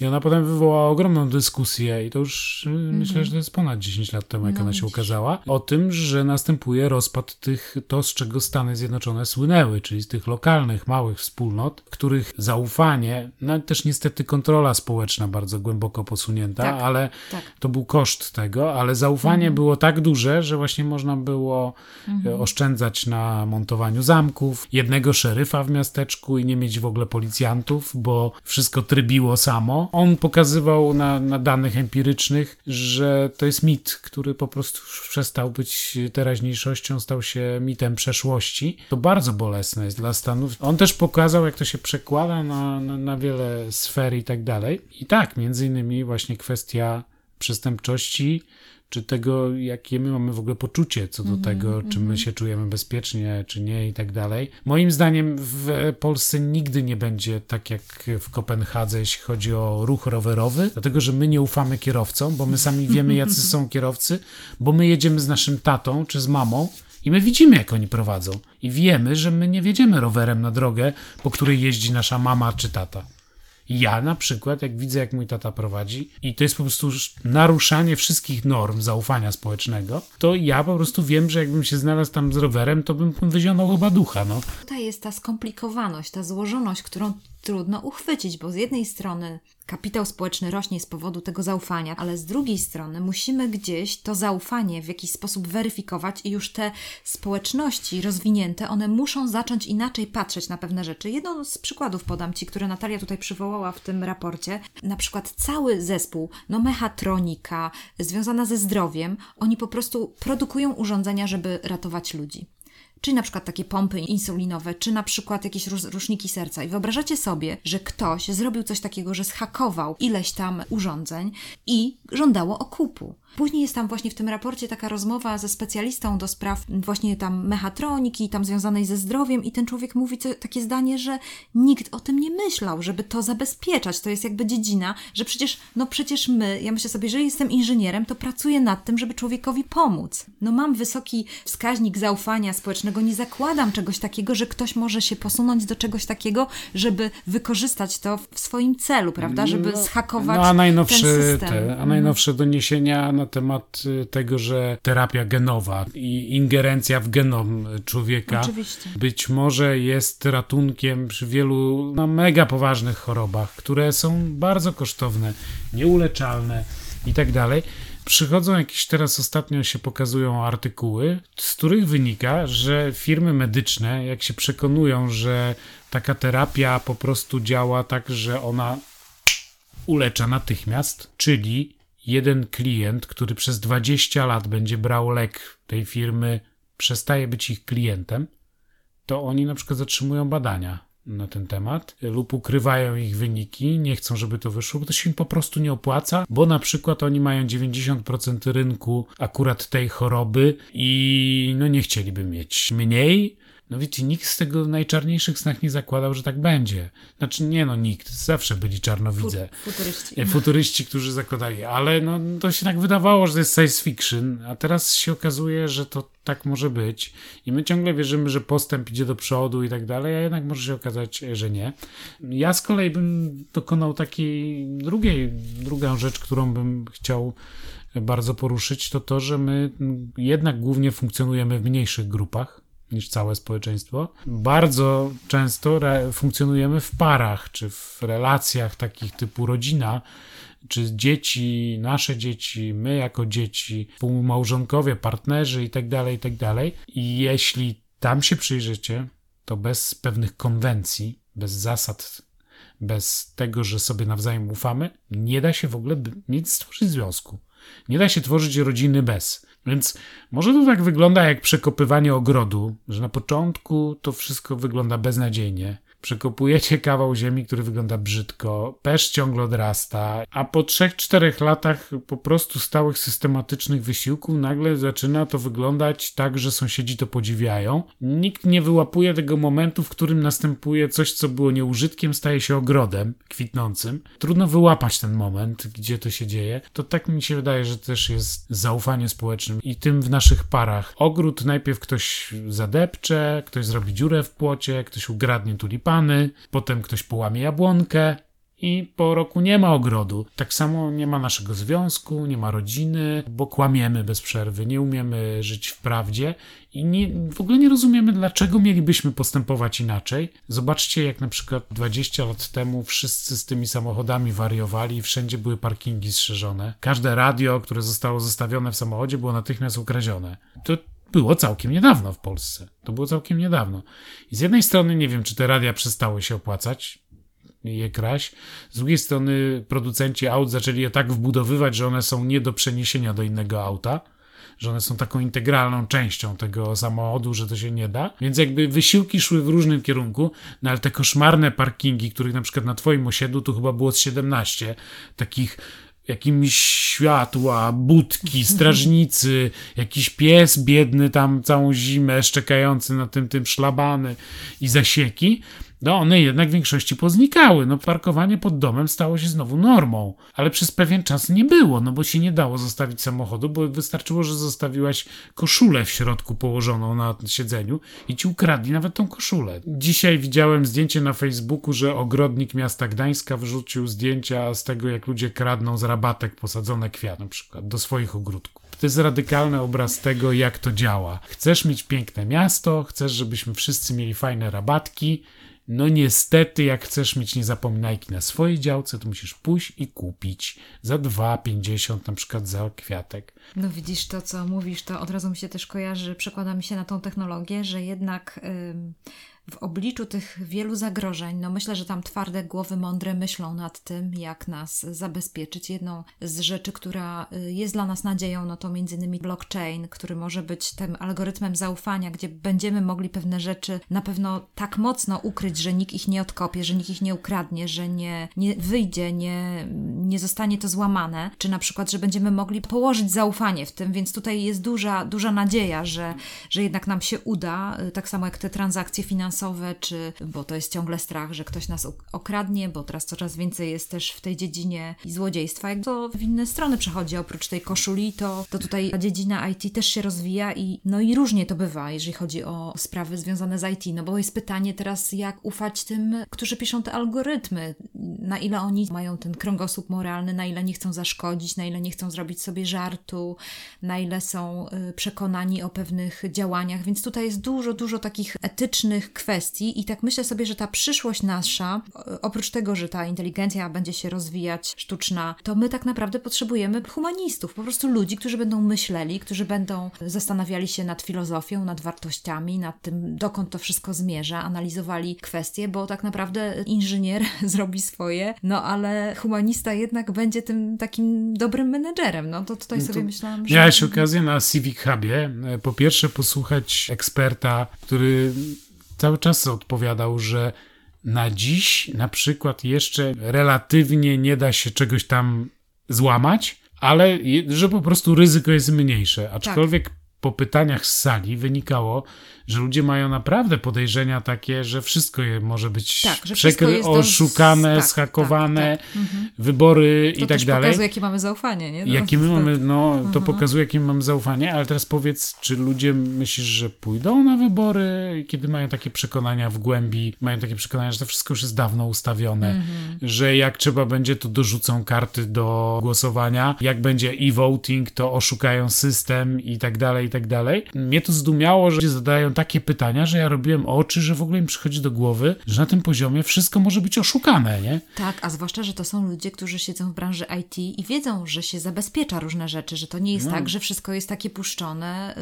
I ona potem wywołała ogromną dyskusję, i to już mm -hmm. myślę, że to jest ponad 10 lat temu, jak no, ona się ukazała, o tym, że następuje rozpad tych, to z czego Stany Zjednoczone słynęły, czyli z tych lokalnych, małych wspólnot, których zaufanie, no też niestety kontrola społeczna bardzo głęboko posunięta, tak, ale tak. to był koszt tego, ale zaufanie mhm. było tak duże, że właśnie można było mhm. oszczędzać na montowaniu zamków, jednego szeryfa w miasteczku i nie mieć w ogóle policjantów, bo wszystko trybiło samo. On pokazywał na, na danych empirycznych, że to jest mit, który po prostu przestał być teraźniejszością, stał się mitem przeszłości. To bardzo bolesne jest dla Stanów. On też pokazał, jak to się przekłada na, na, na wiele sfer i tak dalej. I tak, między innymi właśnie kwestia przestępczości, czy tego, jakie my mamy w ogóle poczucie co do mm -hmm, tego, czy my się czujemy bezpiecznie, czy nie i tak dalej. Moim zdaniem w Polsce nigdy nie będzie tak jak w Kopenhadze, jeśli chodzi o ruch rowerowy, dlatego, że my nie ufamy kierowcom, bo my sami wiemy, jacy są kierowcy, bo my jedziemy z naszym tatą czy z mamą i my widzimy, jak oni prowadzą. I wiemy, że my nie wiedziemy rowerem na drogę, po której jeździ nasza mama czy tata. Ja na przykład, jak widzę, jak mój tata prowadzi, i to jest po prostu naruszanie wszystkich norm zaufania społecznego, to ja po prostu wiem, że jakbym się znalazł tam z rowerem, to bym wyzionął chyba ducha, no. Tutaj jest ta skomplikowaność, ta złożoność, którą trudno uchwycić, bo z jednej strony kapitał społeczny rośnie z powodu tego zaufania, ale z drugiej strony musimy gdzieś to zaufanie w jakiś sposób weryfikować i już te społeczności rozwinięte, one muszą zacząć inaczej patrzeć na pewne rzeczy. Jedną z przykładów podam Ci, które Natalia tutaj przywołała w tym raporcie. Na przykład cały zespół, no mechatronika, związana ze zdrowiem, oni po prostu produkują urządzenia, żeby ratować ludzi czy na przykład takie pompy insulinowe, czy na przykład jakieś ruszniki serca. I wyobrażacie sobie, że ktoś zrobił coś takiego, że zhakował ileś tam urządzeń i żądało okupu. Później jest tam właśnie w tym raporcie taka rozmowa ze specjalistą do spraw właśnie tam mechatroniki, tam związanej ze zdrowiem i ten człowiek mówi to, takie zdanie, że nikt o tym nie myślał, żeby to zabezpieczać. To jest jakby dziedzina, że przecież, no przecież my, ja myślę sobie, że jestem inżynierem, to pracuję nad tym, żeby człowiekowi pomóc. No mam wysoki wskaźnik zaufania społecznego, nie zakładam czegoś takiego, że ktoś może się posunąć do czegoś takiego, żeby wykorzystać to w swoim celu, prawda, żeby no, zhakować no, a najnowsze, ten system. Te, a najnowsze doniesienia na temat y, tego, że terapia genowa i ingerencja w genom człowieka Oczywiście. być może jest ratunkiem przy wielu no, mega poważnych chorobach, które są bardzo kosztowne, nieuleczalne i tak dalej. Przychodzą jakieś teraz ostatnio się pokazują artykuły, z których wynika, że firmy medyczne, jak się przekonują, że taka terapia po prostu działa tak, że ona ulecza natychmiast, czyli jeden klient, który przez 20 lat będzie brał lek tej firmy, przestaje być ich klientem, to oni na przykład zatrzymują badania na ten temat lub ukrywają ich wyniki, nie chcą, żeby to wyszło, bo to się im po prostu nie opłaca, bo na przykład oni mają 90% rynku akurat tej choroby i no nie chcieliby mieć mniej, no wiecie, nikt z tego w najczarniejszych snach nie zakładał, że tak będzie. Znaczy nie no, nikt. Zawsze byli czarnowidze. Futuryści. E, futuryści, którzy zakładali. Ale no, to się tak wydawało, że to jest science fiction, a teraz się okazuje, że to tak może być. I my ciągle wierzymy, że postęp idzie do przodu i tak dalej, a jednak może się okazać, że nie. Ja z kolei bym dokonał takiej drugiej, drugą rzecz, którą bym chciał bardzo poruszyć, to to, że my jednak głównie funkcjonujemy w mniejszych grupach niż całe społeczeństwo. Bardzo często funkcjonujemy w parach, czy w relacjach takich typu rodzina, czy dzieci, nasze dzieci, my jako dzieci, współmałżonkowie, partnerzy itd., tak itd. Tak I jeśli tam się przyjrzycie, to bez pewnych konwencji, bez zasad, bez tego, że sobie nawzajem ufamy, nie da się w ogóle nic stworzyć związku. Nie da się tworzyć rodziny bez. Więc może to tak wygląda jak przekopywanie ogrodu, że na początku to wszystko wygląda beznadziejnie, przekopujecie kawał ziemi, który wygląda brzydko, pesz ciągle odrasta, a po 3-4 latach po prostu stałych systematycznych wysiłków nagle zaczyna to wyglądać tak, że sąsiedzi to podziwiają. Nikt nie wyłapuje tego momentu, w którym następuje coś, co było nieużytkiem, staje się ogrodem kwitnącym. Trudno wyłapać ten moment, gdzie to się dzieje. To tak mi się wydaje, że też jest zaufanie społecznym i tym w naszych parach. Ogród najpierw ktoś zadepcze, ktoś zrobi dziurę w płocie, ktoś ugradnie potem ktoś połamie jabłonkę i po roku nie ma ogrodu. Tak samo nie ma naszego związku, nie ma rodziny, bo kłamiemy bez przerwy, nie umiemy żyć w prawdzie i nie, w ogóle nie rozumiemy, dlaczego mielibyśmy postępować inaczej. Zobaczcie, jak na przykład 20 lat temu wszyscy z tymi samochodami wariowali, wszędzie były parkingi strzeżone. Każde radio, które zostało zostawione w samochodzie, było natychmiast ukradzione. To było całkiem niedawno w Polsce. To było całkiem niedawno. I z jednej strony nie wiem, czy te radia przestały się opłacać, je kraść. Z drugiej strony producenci aut zaczęli je tak wbudowywać, że one są nie do przeniesienia do innego auta, że one są taką integralną częścią tego samochodu, że to się nie da. Więc jakby wysiłki szły w różnym kierunku, no ale te koszmarne parkingi, których na przykład na twoim osiedlu tu chyba było z 17, takich jakimiś światła, budki, strażnicy, jakiś pies biedny tam całą zimę szczekający na tym, tym szlabany i zasieki, No one jednak w większości poznikały. No parkowanie pod domem stało się znowu normą. Ale przez pewien czas nie było, no bo się nie dało zostawić samochodu, bo wystarczyło, że zostawiłaś koszulę w środku położoną na siedzeniu i ci ukradli nawet tą koszulę. Dzisiaj widziałem zdjęcie na Facebooku, że ogrodnik miasta Gdańska wrzucił zdjęcia z tego, jak ludzie kradną z rabatek posadzone kwiaty na przykład do swoich ogródków. To jest radykalny obraz tego, jak to działa. Chcesz mieć piękne miasto, chcesz, żebyśmy wszyscy mieli fajne rabatki. No niestety, jak chcesz mieć niezapominajki na swojej działce, to musisz pójść i kupić za 2,50 na przykład za kwiatek. No widzisz to, co mówisz, to od razu mi się też kojarzy, przekłada mi się na tą technologię, że jednak... Yy w obliczu tych wielu zagrożeń, no myślę, że tam twarde głowy mądre myślą nad tym, jak nas zabezpieczyć. Jedną z rzeczy, która y, jest dla nas nadzieją, no to między innymi blockchain, który może być tym algorytmem zaufania, gdzie będziemy mogli pewne rzeczy na pewno tak mocno ukryć, że nikt ich nie odkopie, że nikt ich nie ukradnie, że nie, nie wyjdzie, nie, nie zostanie to złamane, czy na przykład, że będziemy mogli położyć zaufanie w tym, więc tutaj jest duża, duża nadzieja, że, że jednak nam się uda, y, tak samo jak te transakcje finansowe, finansowe, czy, bo to jest ciągle strach, że ktoś nas okradnie, bo teraz coraz więcej jest też w tej dziedzinie złodziejstwa. Jak to w inne strony przechodzi, oprócz tej koszuli, to, to tutaj ta dziedzina IT też się rozwija i no i różnie to bywa, jeżeli chodzi o sprawy związane z IT, no bo jest pytanie teraz, jak ufać tym, którzy piszą te algorytmy, na ile oni mają ten kręgosłup moralny, na ile nie chcą zaszkodzić, na ile nie chcą zrobić sobie żartu, na ile są y, przekonani o pewnych działaniach, więc tutaj jest dużo, dużo takich etycznych kwestii i tak myślę sobie, że ta przyszłość nasza, oprócz tego, że ta inteligencja będzie się rozwijać sztuczna, to my tak naprawdę potrzebujemy humanistów, po prostu ludzi, którzy będą myśleli, którzy będą zastanawiali się nad filozofią, nad wartościami, nad tym, dokąd to wszystko zmierza, analizowali kwestie, bo tak naprawdę inżynier zrobi swoje, no ale humanista jednak będzie tym takim dobrym menedżerem. No to tutaj no to sobie myślałam, że... Miałeś okazję na Civic Hubie e, po pierwsze posłuchać eksperta, który cały czas odpowiadał, że na dziś na przykład jeszcze relatywnie nie da się czegoś tam złamać, ale że po prostu ryzyko jest mniejsze. Aczkolwiek tak. po pytaniach z sali wynikało, że ludzie mają naprawdę podejrzenia takie, że wszystko je może być tak, przekry, oszukane, tak, schakowane, tak, tak. Mhm. wybory to i tak dalej. To pokazuje, jakie mamy zaufanie, nie? No, jakie my mamy, no, to mhm. pokazuje, jakie mamy zaufanie, ale teraz powiedz, czy ludzie myślisz, że pójdą na wybory, kiedy mają takie przekonania w głębi, mają takie przekonania, że to wszystko już jest dawno ustawione, mhm. że jak trzeba będzie, to dorzucą karty do głosowania, jak będzie e-voting, to oszukają system i tak dalej, i tak dalej. Mnie to zdumiało, że zadają takie pytania, że ja robiłem oczy, że w ogóle mi przychodzi do głowy, że na tym poziomie wszystko może być oszukane, nie? Tak, a zwłaszcza, że to są ludzie, którzy siedzą w branży IT i wiedzą, że się zabezpiecza różne rzeczy, że to nie jest no. tak, że wszystko jest takie puszczone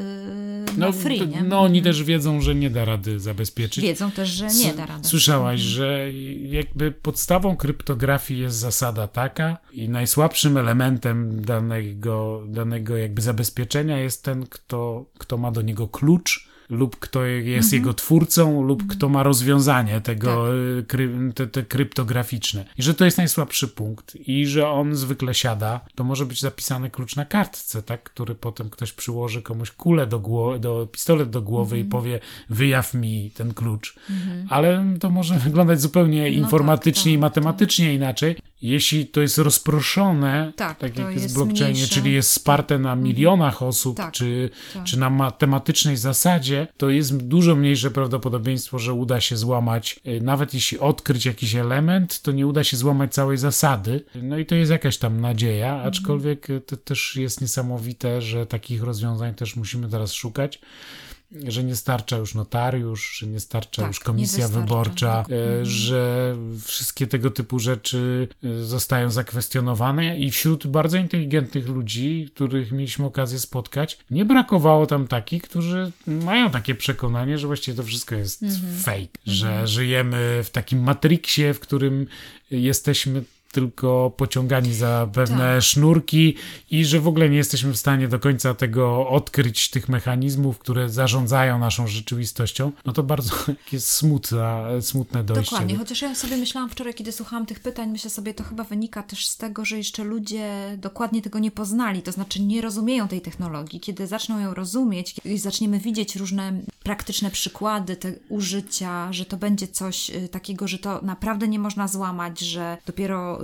yy, no, free, nie? No oni też wiedzą, że nie da rady zabezpieczyć. Wiedzą też, że nie da rady. Słyszałaś, mhm. że jakby podstawą kryptografii jest zasada taka i najsłabszym elementem danego, danego jakby zabezpieczenia jest ten, kto, kto ma do niego klucz, lub kto jest mhm. jego twórcą, lub mhm. kto ma rozwiązanie tego tak. Y, kry, te, te kryptograficzne. I że to jest najsłabszy punkt i że on zwykle siada, to może być zapisany klucz na kartce, tak, który potem ktoś przyłoży komuś kulę do głowy, do pistolet do głowy mhm. i powie wyjaw mi ten klucz. Mhm. Ale to może wyglądać zupełnie no tak, informatycznie tak, i matematycznie tak. inaczej. Jeśli to jest rozproszone, tak, tak jak jest w blockchainie, mniejsze. czyli jest sparte na mhm. milionach osób, czy, czy na matematycznej zasadzie, to jest dużo mniejsze prawdopodobieństwo, że uda się złamać, y, nawet jeśli odkryć jakiś element, to nie uda się złamać całej zasady. No i to jest jakaś tam nadzieja, mhm. aczkolwiek to też jest niesamowite, że takich rozwiązań też musimy teraz szukać że nie starcza już notariusz, że nie starcza tak, już komisja wyborcza, e, mhm. że wszystkie tego typu rzeczy e, zostają zakwestionowane i wśród bardzo inteligentnych ludzi, których mieliśmy okazję spotkać, nie brakowało tam takich, którzy mają takie przekonanie, że właściwie to wszystko jest mhm. fake, że mhm. żyjemy w takim matriksie, w którym jesteśmy tylko pociągani za pewne Tak. sznurki i że w ogóle nie jesteśmy w stanie do końca tego odkryć, tych mechanizmów, które zarządzają naszą rzeczywistością, no to bardzo jest smutna, smutne dojście. Dokładnie, do- chociaż ja sobie myślałam wczoraj, kiedy słuchałam tych pytań, myślę sobie, to chyba wynika też z tego, że jeszcze ludzie dokładnie tego nie poznali, to znaczy nie rozumieją tej technologii. Kiedy zaczną ją rozumieć, kiedy zaczniemy widzieć różne praktyczne przykłady te użycia, że to będzie coś y, takiego, że to naprawdę nie można złamać, że dopiero,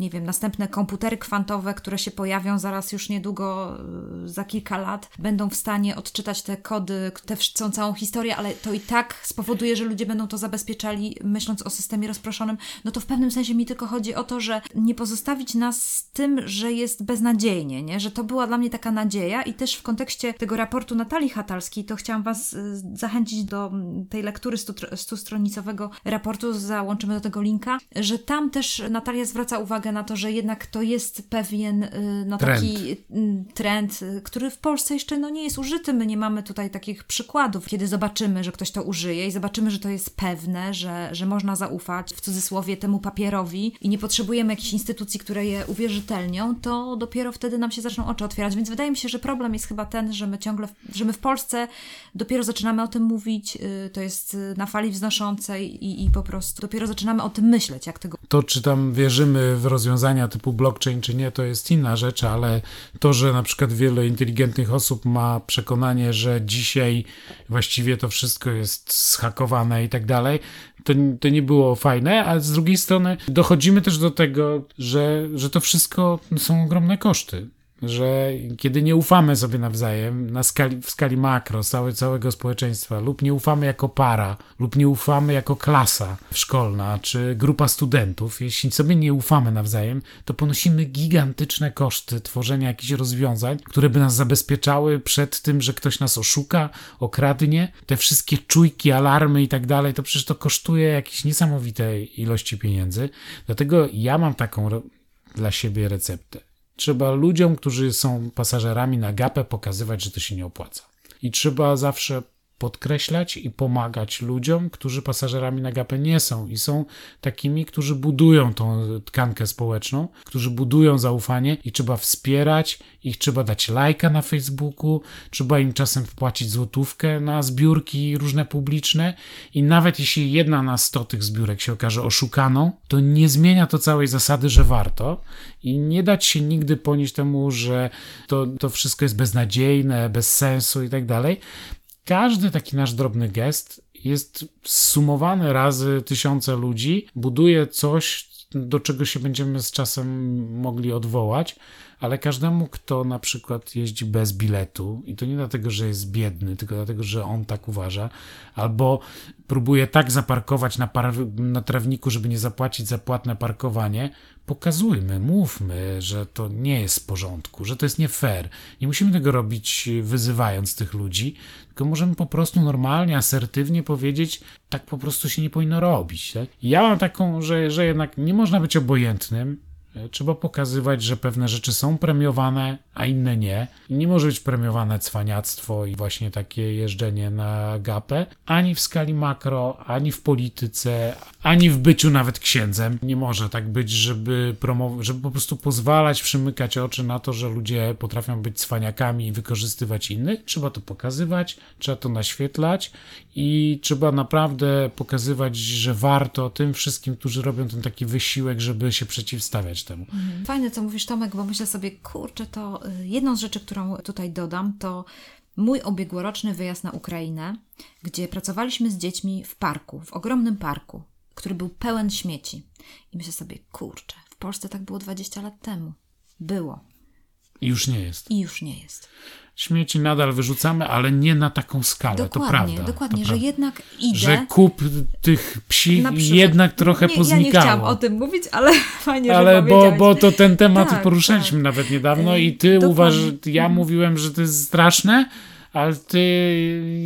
nie wiem, następne komputery kwantowe, które się pojawią zaraz już niedługo, y, za kilka lat, będą w stanie odczytać te kody, tę całą historię, ale to i tak spowoduje, że ludzie będą to zabezpieczali, myśląc o systemie rozproszonym. No to w pewnym sensie mi tylko chodzi o to, że nie pozostawić nas z tym, że jest beznadziejnie, nie? że to była dla mnie taka nadzieja i też w kontekście tego raportu Natalii Hatalskiej, to chciałam Was y, zachęcić do mm, tej lektury stu- stostronicowego raportu, załączymy do tego linka, że tam też Natalia zwraca uwagę na to, że jednak to jest pewien y, no, Trend. taki mm, trend, y, który w Polsce jeszcze no, nie jest użyty. My nie mamy tutaj takich przykładów, kiedy zobaczymy, że ktoś to użyje i zobaczymy, że to jest pewne, że, że można zaufać w cudzysłowie temu papierowi i nie potrzebujemy jakichś instytucji, które je uwierzytelnią, to dopiero wtedy nam się zaczną oczy otwierać. Więc wydaje mi się, że problem jest chyba ten, że my ciągle, że my w Polsce dopiero zaczynamy o tym mówić, y, to jest na fali wznoszącej i, i po prostu dopiero zaczynamy o tym myśleć, jak tego To, czy tam wierzymy w rozwiązania typu blockchain, czy nie, to jest inna rzecz, ale to, że na przykład wiele inteligentnych osób ma przekonanie, że dzisiaj właściwie to wszystko jest zhakowane i tak dalej, to, to nie było fajne, ale z drugiej strony dochodzimy też do tego, że, że to wszystko są ogromne koszty. Że kiedy nie ufamy sobie nawzajem na skali, w skali makro całe, całego społeczeństwa, lub nie ufamy jako para, lub nie ufamy jako klasa szkolna, czy grupa studentów, jeśli sobie nie ufamy nawzajem, to ponosimy gigantyczne koszty tworzenia jakichś rozwiązań, które by nas zabezpieczały przed tym, że ktoś nas oszuka, okradnie. Te wszystkie czujki, alarmy i tak dalej, to przecież to kosztuje jakieś niesamowite ilości pieniędzy. Dlatego ja mam taką dla siebie receptę. Trzeba ludziom, którzy są pasażerami na gapę, pokazywać, że to się nie opłaca. I trzeba zawsze podkreślać i pomagać ludziom, którzy pasażerami na gapę nie są i są takimi, którzy budują tą tkankę społeczną, którzy budują zaufanie i trzeba wspierać, ich trzeba dać lajka na Facebooku, trzeba im czasem wpłacić złotówkę na zbiórki różne publiczne i nawet jeśli jedna na sto tych zbiórek się okaże oszukaną, to nie zmienia to całej zasady, że warto i nie dać się nigdy ponieść temu, że to, to wszystko jest beznadziejne, bez sensu i tak dalej. Każdy taki nasz drobny gest jest sumowany razy tysiące ludzi, buduje coś, do czego się będziemy z czasem mogli odwołać, ale każdemu, kto na przykład jeździ bez biletu, i to nie dlatego, że jest biedny, tylko dlatego, że on tak uważa, albo próbuje tak zaparkować na, par- na trawniku, żeby nie zapłacić za płatne parkowanie, pokazujmy, mówmy, że to nie jest w porządku, że to jest nie fair. Nie musimy tego robić wyzywając tych ludzi, tylko możemy po prostu normalnie, asertywnie powiedzieć, tak po prostu się nie powinno robić. Tak? Ja mam taką, że, że jednak nie można być obojętnym, Trzeba pokazywać, że pewne rzeczy są premiowane, a inne nie. Nie może być premiowane cwaniactwo i właśnie takie jeżdżenie na gapę, ani w skali makro, ani w polityce, ani w byciu nawet księdzem. Nie może tak być, żeby, promow- żeby po prostu pozwalać, przymykać oczy na to, że ludzie potrafią być cwaniakami i wykorzystywać innych. Trzeba to pokazywać, trzeba to naświetlać i trzeba naprawdę pokazywać, że warto tym wszystkim, którzy robią ten taki wysiłek, żeby się przeciwstawiać temu. Fajne, co mówisz, Tomek, bo myślę sobie, kurczę, to y, jedną z rzeczy, którą tutaj dodam, to mój ubiegłoroczny wyjazd na Ukrainę, gdzie pracowaliśmy z dziećmi w parku, w ogromnym parku, który był pełen śmieci. I myślę sobie, kurczę, w Polsce tak było 20 lat temu. Było. I już nie jest. I już nie jest. Śmieci nadal wyrzucamy, ale nie na taką skalę, to Dokładnie, prawda. dokładnie, to że jednak idę... Że kup tych psi przykład- jednak trochę nie, poznikało. Ja nie chciałam o tym mówić, ale fajnie, ale że bo, bo to ten temat Tak, poruszyliśmy tak. nawet niedawno i ty dokładnie. uważasz, ja mówiłem, że to jest straszne, ale ty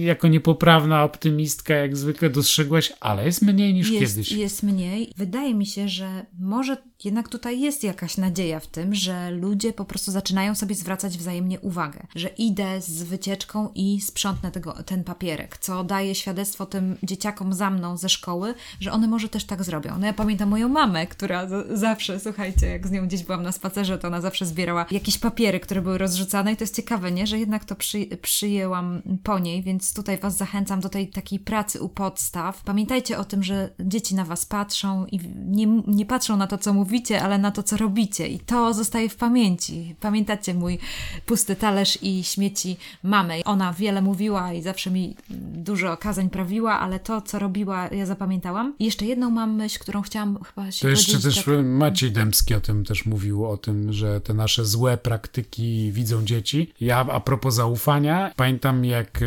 jako niepoprawna optymistka jak zwykle dostrzegłaś, ale jest mniej niż jest, kiedyś. Jest mniej. Wydaje mi się, że może jednak tutaj jest jakaś nadzieja w tym, że ludzie po prostu zaczynają sobie zwracać wzajemnie uwagę, że idę z wycieczką i sprzątnę tego, ten papierek, co daje świadectwo tym dzieciakom za mną ze szkoły, że one może też tak zrobią. No ja pamiętam moją mamę, która zawsze, słuchajcie, jak z nią gdzieś byłam na spacerze, to ona zawsze zbierała jakieś papiery, które były rozrzucane i to jest ciekawe, nie? Że jednak to przy, przyjęłam po niej, więc tutaj Was zachęcam do tej takiej pracy u podstaw. Pamiętajcie o tym, że dzieci na Was patrzą i nie, nie patrzą na to, co mówicie, ale na to, co robicie i to zostaje w pamięci. Pamiętacie mój pusty talerz i śmieci mamy. Ona wiele mówiła i zawsze mi dużo kazań prawiła, ale to, co robiła, ja zapamiętałam. I jeszcze jedną mam myśl, którą chciałam chyba się To jeszcze też tak- Maciej Dębski o tym też mówił, o tym, że te nasze złe praktyki widzą dzieci. Ja a propos zaufania, pamiętam jak e,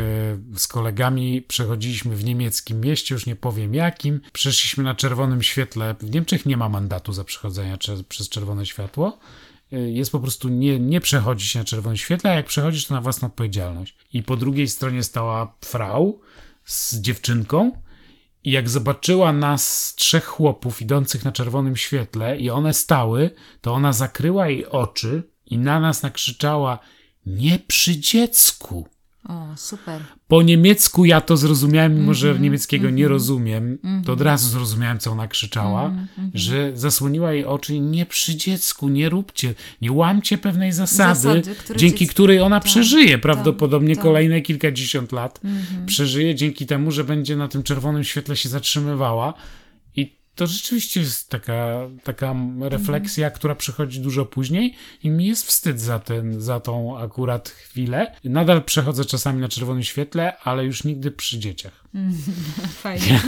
z kolegami przechodziliśmy w niemieckim mieście, już nie powiem jakim, przeszliśmy na czerwonym świetle. W Niemczech nie ma mandatu za przechodzenie przez czerwone światło. E, Jest po prostu nie, nie przechodzić na czerwonym świetle, a jak przechodzisz, to na własną odpowiedzialność. I po drugiej stronie stała frau z dziewczynką, i jak zobaczyła nas trzech chłopów idących na czerwonym świetle i one stały, to ona zakryła jej oczy i na nas nakrzyczała: Nie przy dziecku. O, super. Po niemiecku ja to zrozumiałem, mimo że Mhm, niemieckiego nie rozumiem, to od razu zrozumiałem, co ona krzyczała, Mhm, że zasłoniła jej oczy i nie przy dziecku, nie róbcie, nie łamcie pewnej zasady, Zasady, dzięki dziecko- której ona tak, przeżyje prawdopodobnie tak. Mhm. kolejne kilkadziesiąt lat. Przeżyje dzięki temu, że będzie na tym czerwonym świetle się zatrzymywała. To rzeczywiście jest taka, taka refleksja, która przychodzi dużo później i mi jest wstyd za, ten, za tą akurat chwilę. Nadal przechodzę czasami na czerwonym świetle, ale już nigdy przy dzieciach. Fajnie.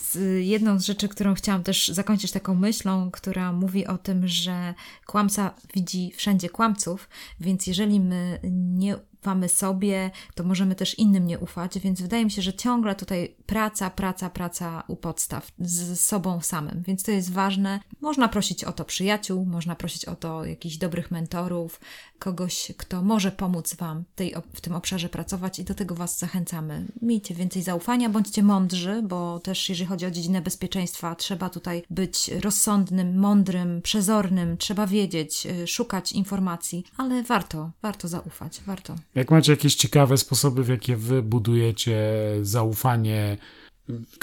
Z jedną z rzeczy, którą chciałam też zakończyć taką myślą, która mówi o tym, że kłamca widzi wszędzie kłamców, więc jeżeli my nie ufamy sobie, to możemy też innym nie ufać, więc wydaje mi się, że ciągle tutaj praca, praca, praca u podstaw z sobą samym, więc to jest ważne. Można prosić o to przyjaciół, można prosić o to jakichś dobrych mentorów, kogoś, kto może pomóc Wam tej, w tym obszarze pracować i do tego Was zachęcamy. Miejcie więcej zaufania, bądźcie mądrzy, bo też jeżeli chodzi o dziedzinę bezpieczeństwa, trzeba tutaj być rozsądnym, mądrym, przezornym, trzeba wiedzieć, y, szukać informacji, ale warto, warto zaufać, warto. Jak macie jakieś ciekawe sposoby, w jakie wy budujecie zaufanie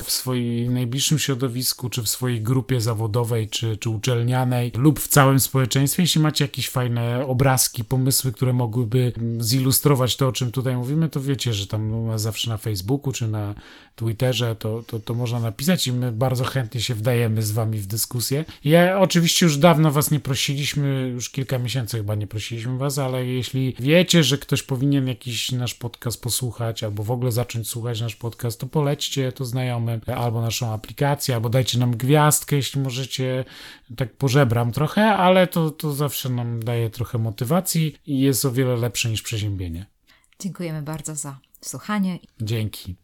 w swoim najbliższym środowisku, czy w swojej grupie zawodowej, czy, czy uczelnianej, lub w całym społeczeństwie, jeśli macie jakieś fajne obrazki, pomysły, które mogłyby zilustrować to, o czym tutaj mówimy, to wiecie, że tam nas zawsze na Facebooku, czy na Twitterze, to, to, to można napisać i my bardzo chętnie się wdajemy z wami w dyskusję. Ja oczywiście już dawno was nie prosiliśmy, już kilka miesięcy chyba nie prosiliśmy was, ale jeśli wiecie, że ktoś powinien jakiś nasz podcast posłuchać, albo w ogóle zacząć słuchać nasz podcast, to polećcie to znajomym, albo naszą aplikację, albo dajcie nam gwiazdkę, jeśli możecie. Tak pożebram trochę, ale to, to zawsze nam daje trochę motywacji i jest o wiele lepsze niż przeziębienie. Dziękujemy bardzo za słuchanie. Dzięki.